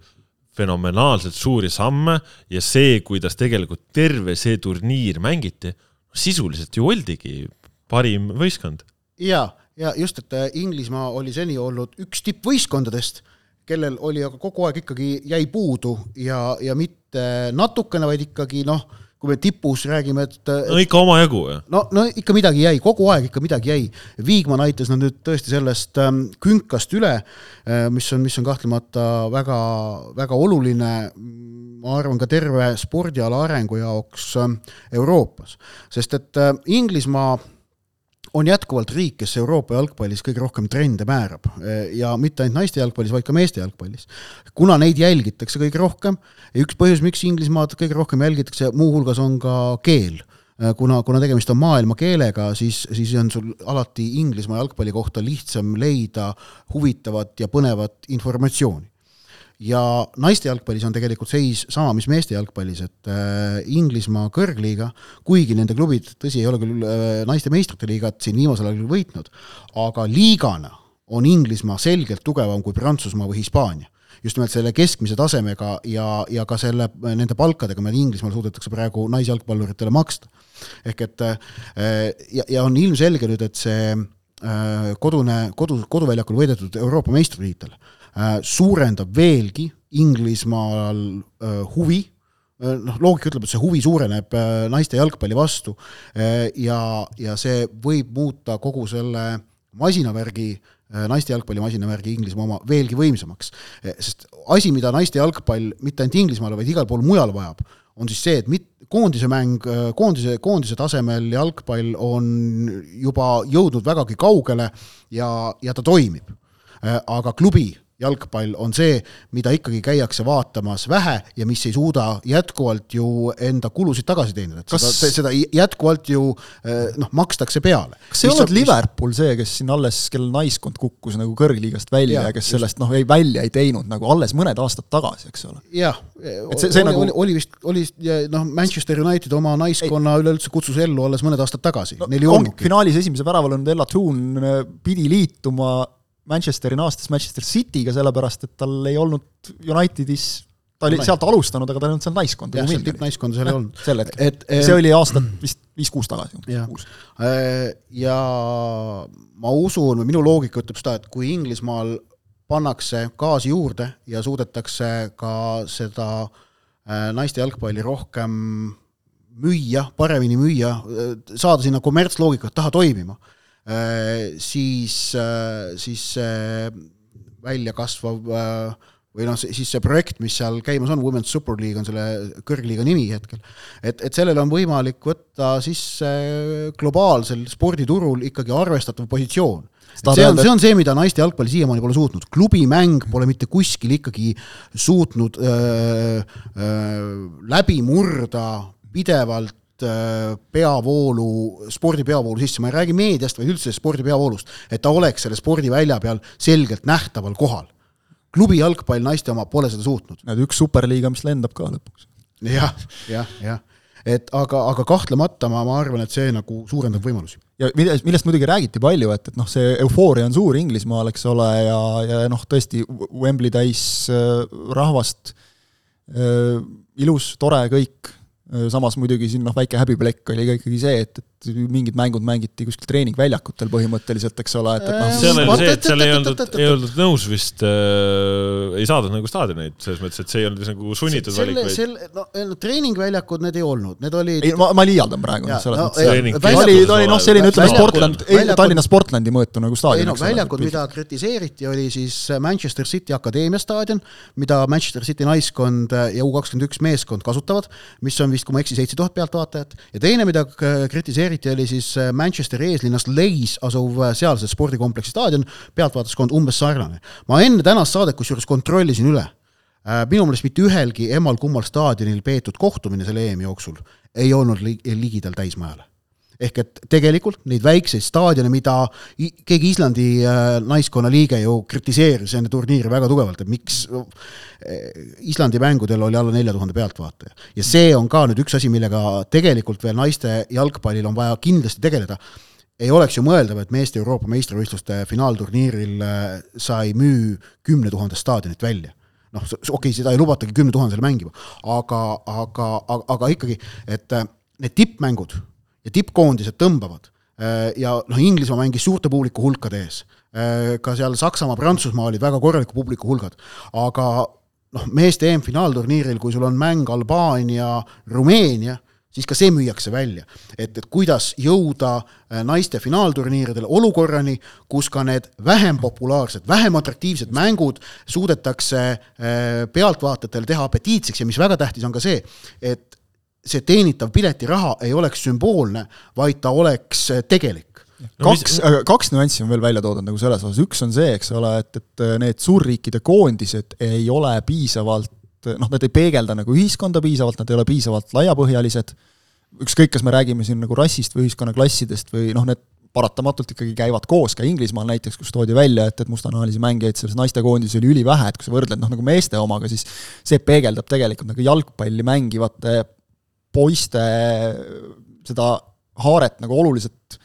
fenomenaalselt suuri samme ja see, kuidas tegelikult terve see turniir mängiti, sisuliselt ju oldigi parim võistkond. ja, ja just, et äh, Inglismaa oli seni olnud üks tippvõistkondadest, kellel oli aga kogu aeg ikkagi jäi puudu ja, ja mitte natukene, vaid ikkagi noh kui me tipus räägime, et, et no ikka omajagu, jah? no, no ikka midagi jäi, kogu aeg ikka midagi jäi. Viigman aitas nad nüüd tõesti sellest ähm, künkast üle äh,, mis on, mis on kahtlemata väga, väga oluline, ma arvan, ka terve spordiala arengu jaoks äh, Euroopas. sest et äh, Inglismaa on jätkuvalt riik, kes Euroopa jalgpallis kõige rohkem trende määrab. Ja mitte ainult naiste jalgpallis, vaid ka meeste jalgpallis. kuna neid jälgitakse kõige rohkem üks põhjus, miks Inglismaad kõige rohkem jälgitakse, muuhulgas on ka keel. Kuna, kuna tegemist on maailmakeelega, siis, siis on sul alati Inglismaa jalgpalli kohta lihtsam leida huvitavat ja põnevat informatsiooni ja naiste jalgpallis on tegelikult seis sama, mis meeste jalgpallis, et äh, Inglismaa kõrgliiga, kuigi nende klubid, tõsi, ei ole küll äh, naiste meistrite liigat siin viimasel ajal küll võitnud, aga liigana on Inglismaa selgelt tugevam kui Prantsusmaa või Hispaania just nimelt selle keskmise tasemega ja, ja ka selle, nende palkadega, mida Inglismaal suudetakse praegu naisjalgpalluritele maksta. ehk et ja, ja on ilmselge nüüd, et see kodune, kodu, koduväljakul võidetud Euroopa meistritiitel suurendab veelgi Inglismaal huvi noh, loogika ütleb, et see huvi suureneb naiste jalgpalli vastu ja, ja see võib muuta kogu selle masinavärgi äh, Äh, naiste jalgpallimasinavärgi Inglismaa oma veelgi võimsamaks. Äh, sest asi, mida naiste jalgpall mitte ainult Inglismaal, vaid igal pool mujal vajab, on siis see, et mit-, koondise mäng, äh, koondise, koondise tasemel jalgpall on juba jõudnud vägagi kaugele ja, ja ta toimib. aga klubi jalgpall on see, mida ikkagi käiakse vaatamas vähe ja mis ei suuda jätkuvalt ju enda kulusid tagasi teenida, et Kas... seda, seda jätkuvalt ju eh, noh, makstakse peale. kas ei olnud Liverpool see, kes siin alles, kellel naiskond kukkus nagu kõrgliigast välja ja, ja kes just. sellest noh, ei välja ei teinud nagu alles mõned aastad tagasi, eks ole? jah, oli, nagu... oli, oli vist, oli noh, Manchester United oma naiskonna üleüldse kutsus ellu alles mõned aastad tagasi no,, neil ei olnudki. finaalis esimese värava löönud Ella Toon eh, pidi liituma Manchesteri naastes Manchester City'ga, sellepärast et tal ei olnud Unitedis ta oli sealt alustanud, aga tal ei olnud seal naiskonda. jah, seal tippnaiskonda seal ei olnud. sel hetkel. et see oli aastat vist viis-kuus tagasi. Äh, ja ma usun, või minu loogika ütleb seda, et kui Inglismaal pannakse gaasi juurde ja suudetakse ka seda äh, naiste jalgpalli rohkem müüa, paremini müüa, saada sinna kommertsloogikat taha toimima siis, äh, siis see väljakasvav äh, või noh, siis see projekt, mis seal käimas on, Women's Super League on selle kõrgliiga nimi hetkel, et, et sellele on võimalik võtta sisse globaalsel sporditurul ikkagi arvestatav positsioon. see on, see on see, mida naiste jalgpalli siiamaani pole suutnud, klubimäng pole mitte kuskil ikkagi suutnud öö, öö, läbi murda pidevalt Äh, peavoolu, spordi peavoolu sisse, ma ei räägi meediast, vaid üldse spordi peavoolust, et ta oleks selle spordivälja peal selgelt nähtaval kohal. klubi jalgpall naiste oma pole seda suutnud. näed, üks superliiga, mis lendab ka lõpuks ja,. jah, jah, jah et aga, aga kahtlemata ma, ma arvan, et see nagu suurendab võimalusi. ja millest, millest muidugi räägiti palju, et, et noh, see eufooria on suur Inglismaal, eks ole, ja, ja noh, tõesti Wembley täis äh, rahvast äh,, ilus, tore kõik Äh, samas muidugi siin noh, väike häbiplekk oli ka ikkagi see, et, et mingid mängud mängiti kuskil treeningväljakutel põhimõtteliselt, eks ole, et, et noh seal oli see, et seal ei oldud, ei oldud nõus vist äh,, ei saadud nagu staadioneid, selles mõttes, et see ei olnud nagu sunnitud valik, selle, no treeningväljakud need ei olnud, need olid ei, ma, ma liialdan praegu, oli, oli noh, selline ütleme Sportland, Tallinna Sportlandi mõõtu nagu staadion. ei no väljakud, mida kritiseeriti, oli siis Manchester City Akadeemia staadion, mida Manchester City naiskond ja U kakskümmend üks meeskond kasutavad, mis on vist, kui ma ei eksi, seitse tuhat pealtvaatajat ja teine, mida kritiseeriti, oli siis äh, Manchesteri eeslinnas Leis asuv äh, sealse spordikompleksi staadion, pealtvaatajaskond umbes sarnane. ma enne tänast saadet kusjuures kontrollisin üle, äh, minu meelest mitte ühelgi emal-kummal staadionil peetud kohtumine selle EM-i jooksul ei olnud ligidal täismajale ehk et tegelikult neid väikseid staadione, mida keegi Islandi äh, naiskonna liige ju kritiseeris enne turniiri väga tugevalt, et miks äh, Islandi mängudel oli alla nelja tuhande pealtvaataja. ja see on ka nüüd üks asi, millega tegelikult veel naiste jalgpallil on vaja kindlasti tegeleda ei oleks ju mõeldav, et meeste Euroopa meistrivõistluste finaalturniiril äh, sa ei müü kümne tuhandest staadionit välja noh, okei okay,, seda ei lubatagi kümne tuhandesele mängima, aga, aga, aga, aga ikkagi, et need tippmängud ja tippkoondised tõmbavad äh, ja noh, Inglismaa mängis suurte publiku hulkade ees. Äh, ka seal Saksamaa, Prantsusmaa olid väga korraliku publiku hulgad, aga noh, meeste EM-finaalturniiril, kui sul on mäng Albaania, Rumeenia, siis ka see müüakse välja. et, et kuidas jõuda äh, naiste finaalturniiridel olukorrani, kus ka need vähem populaarsed, vähem atraktiivsed mängud suudetakse pealtvaatajatele teha apetiitseks ja mis väga tähtis, on ka see, et see teenitav piletiraha ei oleks sümboolne, vaid ta oleks äh, tegelik. No, kaks äh, kaks nüanssi on veel välja toodud nagu selles osas, üks on see, eks ole, et, et äh, need suurriikide koondised ei ole piisavalt noh, nad ei peegelda nagu ühiskonda piisavalt, nad ei ole piisavalt laiapõhjalised, ükskõik, kas me räägime siin nagu rassist või ühiskonnaklassidest või noh, need paratamatult ikkagi käivad koos, ka Inglismaal näiteks, kus toodi välja, et, et mustanahalisi mängijaid selles naistekoondises oli ülivähe, et kui sa võrdled noh, nagu meeste omaga, siis see peegeldab tegelikult nagu jalgpalli mängivate poiste seda haaret nagu oluliselt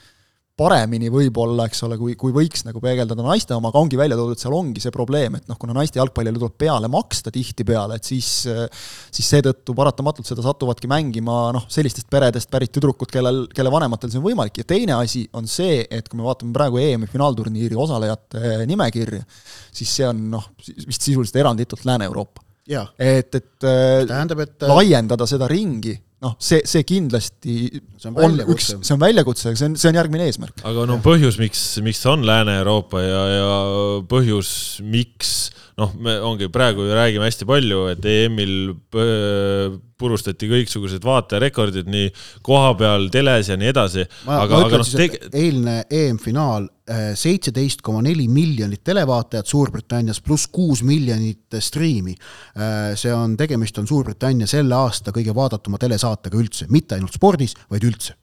paremini võib-olla, eks ole, kui, kui võiks nagu peegeldada naiste oma, aga ongi välja toodud, seal ongi see probleem, et noh, kuna naiste jalgpallile tuleb peale maksta tihtipeale, et siis siis seetõttu paratamatult seda satuvadki mängima noh, sellistest peredest pärit tüdrukud, kellel, kelle vanematel see on võimalik ja teine asi on see, et kui me vaatame praegu EM-i finaalturniiri osalejate nimekirja, siis see on noh, vist sisuliselt eranditult Lääne-Euroopa. et, et tähendab, et laiendada seda ringi noh, see, see kindlasti see on, on üks, see on väljakutse, see on, see on järgmine eesmärk. aga no põhjus, miks, miks on Lääne-Euroopa ja, ja põhjus, miks noh, me ongi praegu ju räägime hästi palju, et EM-il purustati kõiksugused vaaterekordid nii koha peal, teles ja nii edasi. aga, aga noh, teg-. eilne EM-finaal, eh, seitseteist koma neli miljonit televaatajat Suurbritannias pluss kuus miljonit striimi. Eh, see on, tegemist on Suurbritannia selle aasta kõige vaadatuma telesaatega üldse, mitte ainult spordis, vaid üldse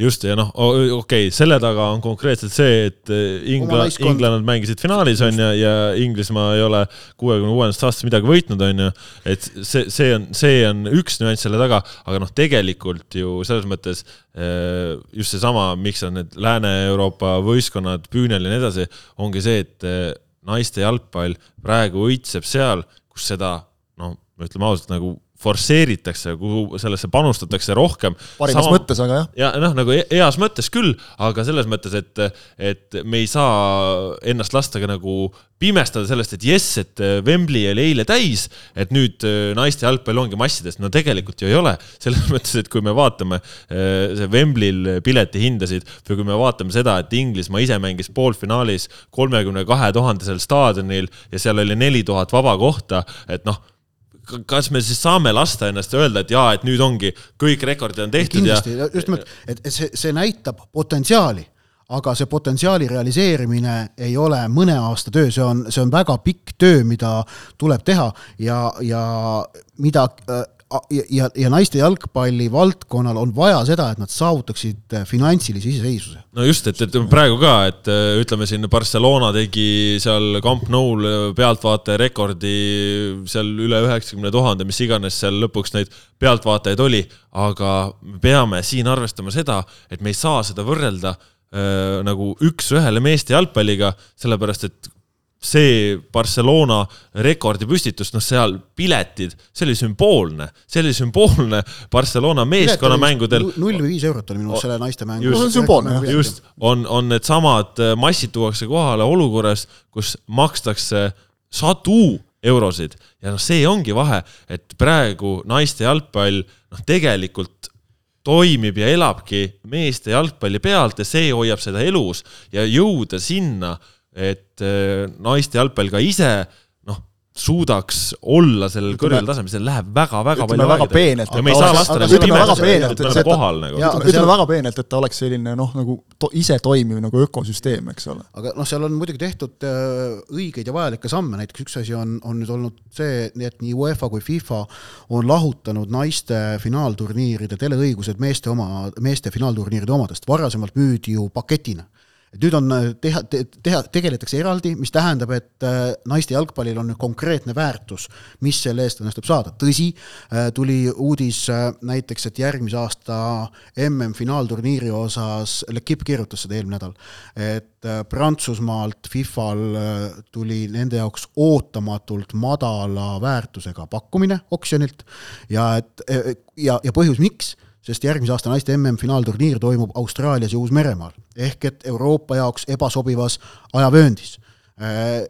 just ja noh, okei okay,, selle taga on konkreetselt see, et eh, Ingla, England mängisid finaalis on ju, ja Inglismaa ei ole kuuekümne kuuendast aastast midagi võitnud, on ju. et see, see on, see on üks nüanss selle taga, aga noh, tegelikult ju selles mõttes eh, just seesama, miks on need Lääne-Euroopa võistkonnad püünel ja nii edasi, ongi see, et eh, naiste jalgpall praegu õitseb seal, kus seda noh, ütleme ausalt nagu forsseeritakse, kuhu sellesse panustatakse rohkem. parimas Sama, mõttes, aga jah. ja noh, nagu e-, heas mõttes küll, aga selles mõttes, et, et me ei saa ennast lasta ka nagu pimestada sellest, et jess, et Wembley oli eile täis, et nüüd äh, naiste jalgpall ongi massidest, no tegelikult ju ei ole. selles (laughs) mõttes, et kui me vaatame äh, see Wembley'l piletihindasid või kui me vaatame seda, et Inglismaa ise mängis poolfinaalis kolmekümne kahe tuhandesel staadionil ja seal oli neli tuhat vaba kohta, et noh kas me siis saame lasta ennast öelda, et jaa, et nüüd ongi kõik rekordid on tehtud kindlasti, ja just nimelt, et see, see näitab potentsiaali, aga see potentsiaali realiseerimine ei ole mõne aasta töö, see on, see on väga pikk töö, mida tuleb teha ja, ja mida ja, ja naiste jalgpalli valdkonnal on vaja seda, et nad saavutaksid äh, finantsilise iseseisvuse. no just, et, et praegu ka, et äh, ütleme siin Barcelona tegi seal Camp Nou'l äh, pealtvaataja rekordi seal üle üheksakümne tuhande, mis iganes seal lõpuks neid pealtvaatajaid oli, aga me peame siin arvestama seda, et me ei saa seda võrrelda nagu üks-ühele meeste jalgpalliga, sellepärast et see Barcelona rekordipüstitus, noh, seal piletid, see oli sümboolne, see oli sümboolne Barcelona meeskonnamängudel. null või viis eurot oli minu meelest selle naiste mäng. just, sümboolne, just, on, on needsamad äh, massid tuuakse kohale olukorras, kus makstakse sadu eurosid ja noh, see ongi vahe, et praegu naiste jalgpall noh, tegelikult toimib ja elabki meeste jalgpalli pealt ja see hoiab seda elus ja jõuda sinna et äh, naiste jalgpall ka ise noh, suudaks olla sellel kõrgel tasemel, see läheb väga-väga palju väga peenelt. ja me ei saa lasta ennast pimestada, et me oleme kohal nagu. ütleme väga peenelt, et ta oleks selline noh, nagu to, ise toimiv nagu ökosüsteem, eks ole. aga noh, seal on muidugi tehtud äh, õigeid ja vajalikke samme, näiteks üks asi on, on nüüd olnud see, et nii UEFA kui FIFA on lahutanud naiste finaalturniiride teleõigused meeste oma, meeste finaalturniiride omadest, varasemalt müüdi ju paketina et nüüd on äh, teha te,, teha, tegeletakse eraldi, mis tähendab, et äh, naiste jalgpallil on konkreetne väärtus, mis selle eest õnnestub saada. tõsi, äh, tuli uudis näiteks, et järgmise aasta MM-finaalturniiri osas, L'Equipe kirjutas seda eelmine nädal, et Prantsusmaalt Fifal tuli nende jaoks ootamatult madala väärtusega pakkumine oksjonilt ja et ja, ja põhjus, miks sest järgmise aasta naiste MM-finaalturniir toimub Austraalias ja Uus-Meremaal ehk et Euroopa jaoks ebasobivas ajavööndis. Äh,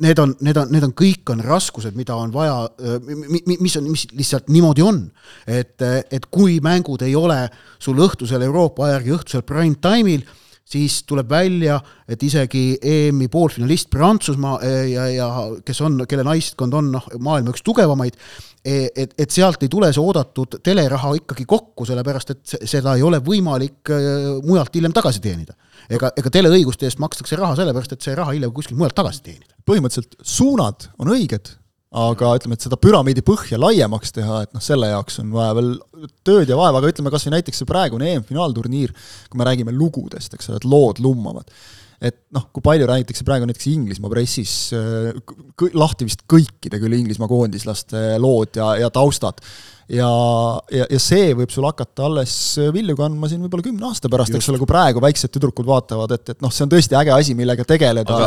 need on, need on, need on, kõik on raskused, mida on vaja, äh, mis on, mis lihtsalt niimoodi on. et, et kui mängud ei ole sul õhtusel Euroopa aja järgi õhtusel prime time'il, siis tuleb välja, et isegi EM-i poolfinalist Prantsusmaa äh, ja, ja kes on, kelle naiskond on noh, maailma üks tugevamaid, E, et, et sealt ei tule see oodatud teleraha ikkagi kokku, sellepärast et seda ei ole võimalik e, mujalt hiljem tagasi teenida. ega, ega teleõiguste eest makstakse raha sellepärast, et see raha hiljem kuskilt mujalt tagasi teenida. põhimõtteliselt suunad on õiged, aga ütleme, et seda püramiidi põhja laiemaks teha, et noh, selle jaoks on vaja veel tööd ja vaeva, aga ütleme kas või näiteks see praegune EM-finaalturniir, kui me räägime lugudest, eks ole, et lood lummavad. Et noh, kui palju räägitakse praegu näiteks Inglismaa pressis lahti vist kõikide küll Inglismaa koondislaste lood ja, ja taustad ja, ja, ja see võib sul hakata alles vilju kandma siin võib-olla kümne aasta pärast, eks ole, kui praegu väiksed tüdrukud vaatavad, et, et noh, see on tõesti äge asi, millega tegeleda.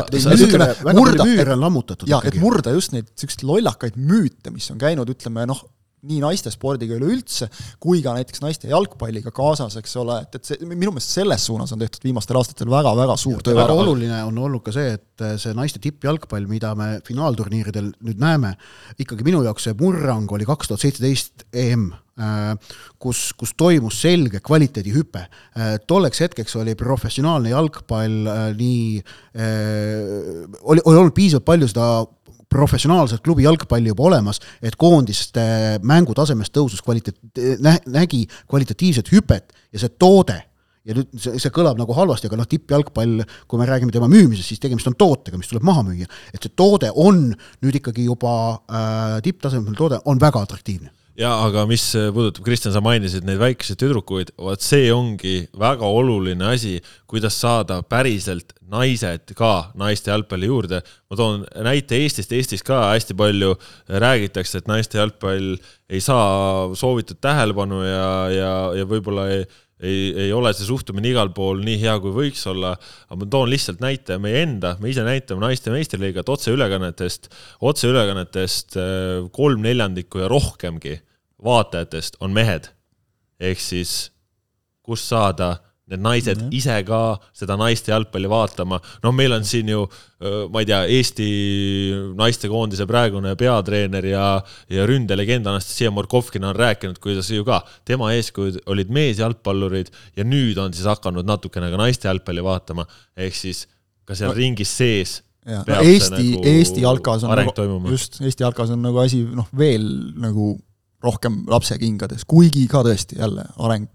on lammutatud. jaa, et murda just neid niisuguseid lollakaid müüte, mis on käinud, ütleme noh, nii naiste spordiga üleüldse, kui ka näiteks naiste jalgpalliga kaasas, eks ole, et, et see, minu meelest selles suunas on tehtud viimastel aastatel väga-väga suur töö väga oluline on olnud ka see, et see naiste tippjalgpall, mida me finaalturniiridel nüüd näeme, ikkagi minu jaoks see murrang oli kaks tuhat seitseteist EM, äh, kus, kus toimus selge kvaliteedihüpe. Äh, tolleks hetkeks oli professionaalne jalgpall äh, nii, oli, oli olnud piisavalt palju seda professionaalset klubi jalgpalli juba olemas, et koondiste mängutasemest tõusus kvaliteet, nägi kvalitatiivset hüpet ja see toode ja nüüd see, see kõlab nagu halvasti, aga noh, tippjalgpall, kui me räägime tema müümisest, siis tegemist on tootega, mis tuleb maha müüa. et see toode on nüüd ikkagi juba äh, tipptasemel toode, on väga atraktiivne jaa, aga mis puudutab, Kristjan, sa mainisid neid väikeseid tüdrukuid, vot see ongi väga oluline asi, kuidas saada päriselt naised ka naiste jalgpalli juurde. ma toon näite Eestist, Eestis ka hästi palju räägitakse, et naiste jalgpall ei saa soovitud tähelepanu ja, ja, ja võib-olla ei ei, ei ole see suhtumine igal pool nii hea, kui võiks olla, aga ma toon lihtsalt näite meie enda, me ise näitame naiste meistriliigat otseülekannetest, otseülekannetest äh, kolm neljandikku ja rohkemgi vaatajatest on mehed. ehk siis, kust saada need naised mm -hmm. ise ka seda naiste jalgpalli vaatama. noh, meil on siin ju, ma ei tea, Eesti naistekoondise praegune peatreener ja, ja ründelegend Anastasia Morkovkina on rääkinud, kuidas ju ka tema eeskujud olid meesjalgpallurid ja nüüd on siis hakanud natukene ka naiste jalgpalli vaatama, ehk siis ka seal no. ringis sees ja, no Eesti nagu, Eesti jalkas on nagu, just, Eesti jalkas on nagu asi noh, veel nagu rohkem lapsekingades, kuigi ka tõesti jälle areng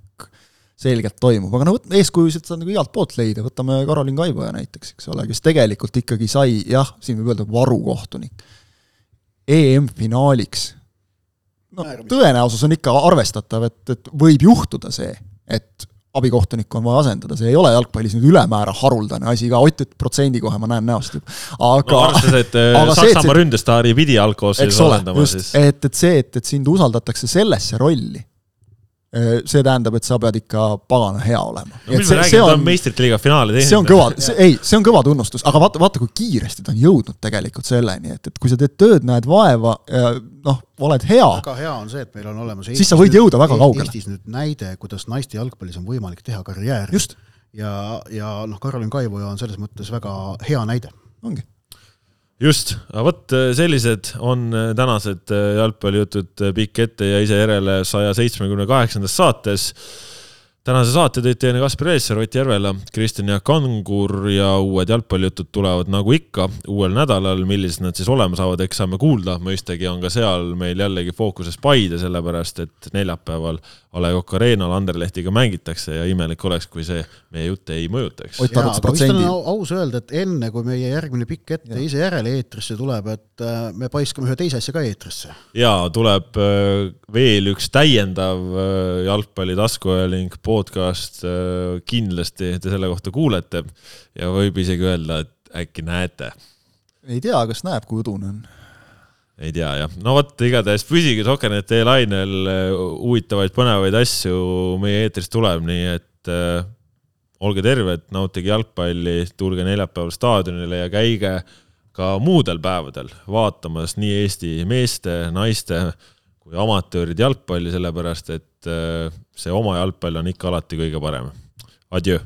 selgelt toimub, aga no vot, eeskujusid saab nagu igalt poolt leida, võtame Karolin Kaivoja näiteks, eks ole, kes tegelikult ikkagi sai, jah, siin võib öelda varukohtunik, EM-finaaliks. no tõenäosus on ikka arvestatav, et, et võib juhtuda see, et abikohtunikku on vaja asendada, see ei ole jalgpallis nüüd ülemäära haruldane asi ka, Ott, et protsendi kohe ma näen näost juba. aga no, arvestades, et äh, Saksamaa ründestaari pidi algkoosseisu asendama, siis et, et see, et, et sind usaldatakse sellesse rolli see tähendab, et sa pead ikka pagana hea olema. no mis me räägime, ta on meistrite liiga finaali teinud. see on kõva, see, ei, see on kõva tunnustus, aga vaata, vaata, kui kiiresti ta on jõudnud tegelikult selleni, et, et kui sa teed tööd, näed vaeva, noh, oled hea. väga hea on see, et meil on olemas Eestis siis sa võid jõuda väga kaugele. Eestis nüüd näide, kuidas naiste jalgpallis on võimalik teha karjääri. just. ja, ja noh, Karolin Kaivoja on selles mõttes väga hea näide. ongi just, aga vot äh, sellised on äh, tänased äh, jalgpallijutud pikk ette ja ise järele saja seitsmekümne kaheksandas saates tänase saate tõid teieni Kaspar Eesser, Ott Järvela, Kristjan Jaak Angur ja uued jalgpallijutud tulevad nagu ikka uuel nädalal, millised nad siis olema saavad, eks saame kuulda, mõistagi on ka seal meil jällegi fookuses Paide, sellepärast et neljapäeval A Le Coq Arena'l Anderlehtiga mängitakse ja imelik oleks, kui see meie jutte ei mõjutaks. Ott arvutas protsendi. aus öelda, et enne, kui meie järgmine pikk ette ja. ise järele eetrisse tuleb, et äh, me paiskame ühe teise asja ka eetrisse. jaa, tuleb äh, veel üks täiendav äh, jalgpalli taskuajaling podcast, kindlasti te selle kohta kuulete. Ja võib isegi öelda, et äkki näete. ei tea, kas näeb, kui udune on. Ei tea jah, no vot, igatahes püsige Soker.ee lainel, huvitavaid, põnevaid asju meie eetris tuleb, nii et äh, olge terved, nautige jalgpalli, tulge neljapäeval staadionile ja käige ka muudel päevadel vaatamas nii Eesti meeste, naiste kui amatööride jalgpalli, sellepärast et äh, see oma jalgpall on ikka alati kõige parem. Adjöö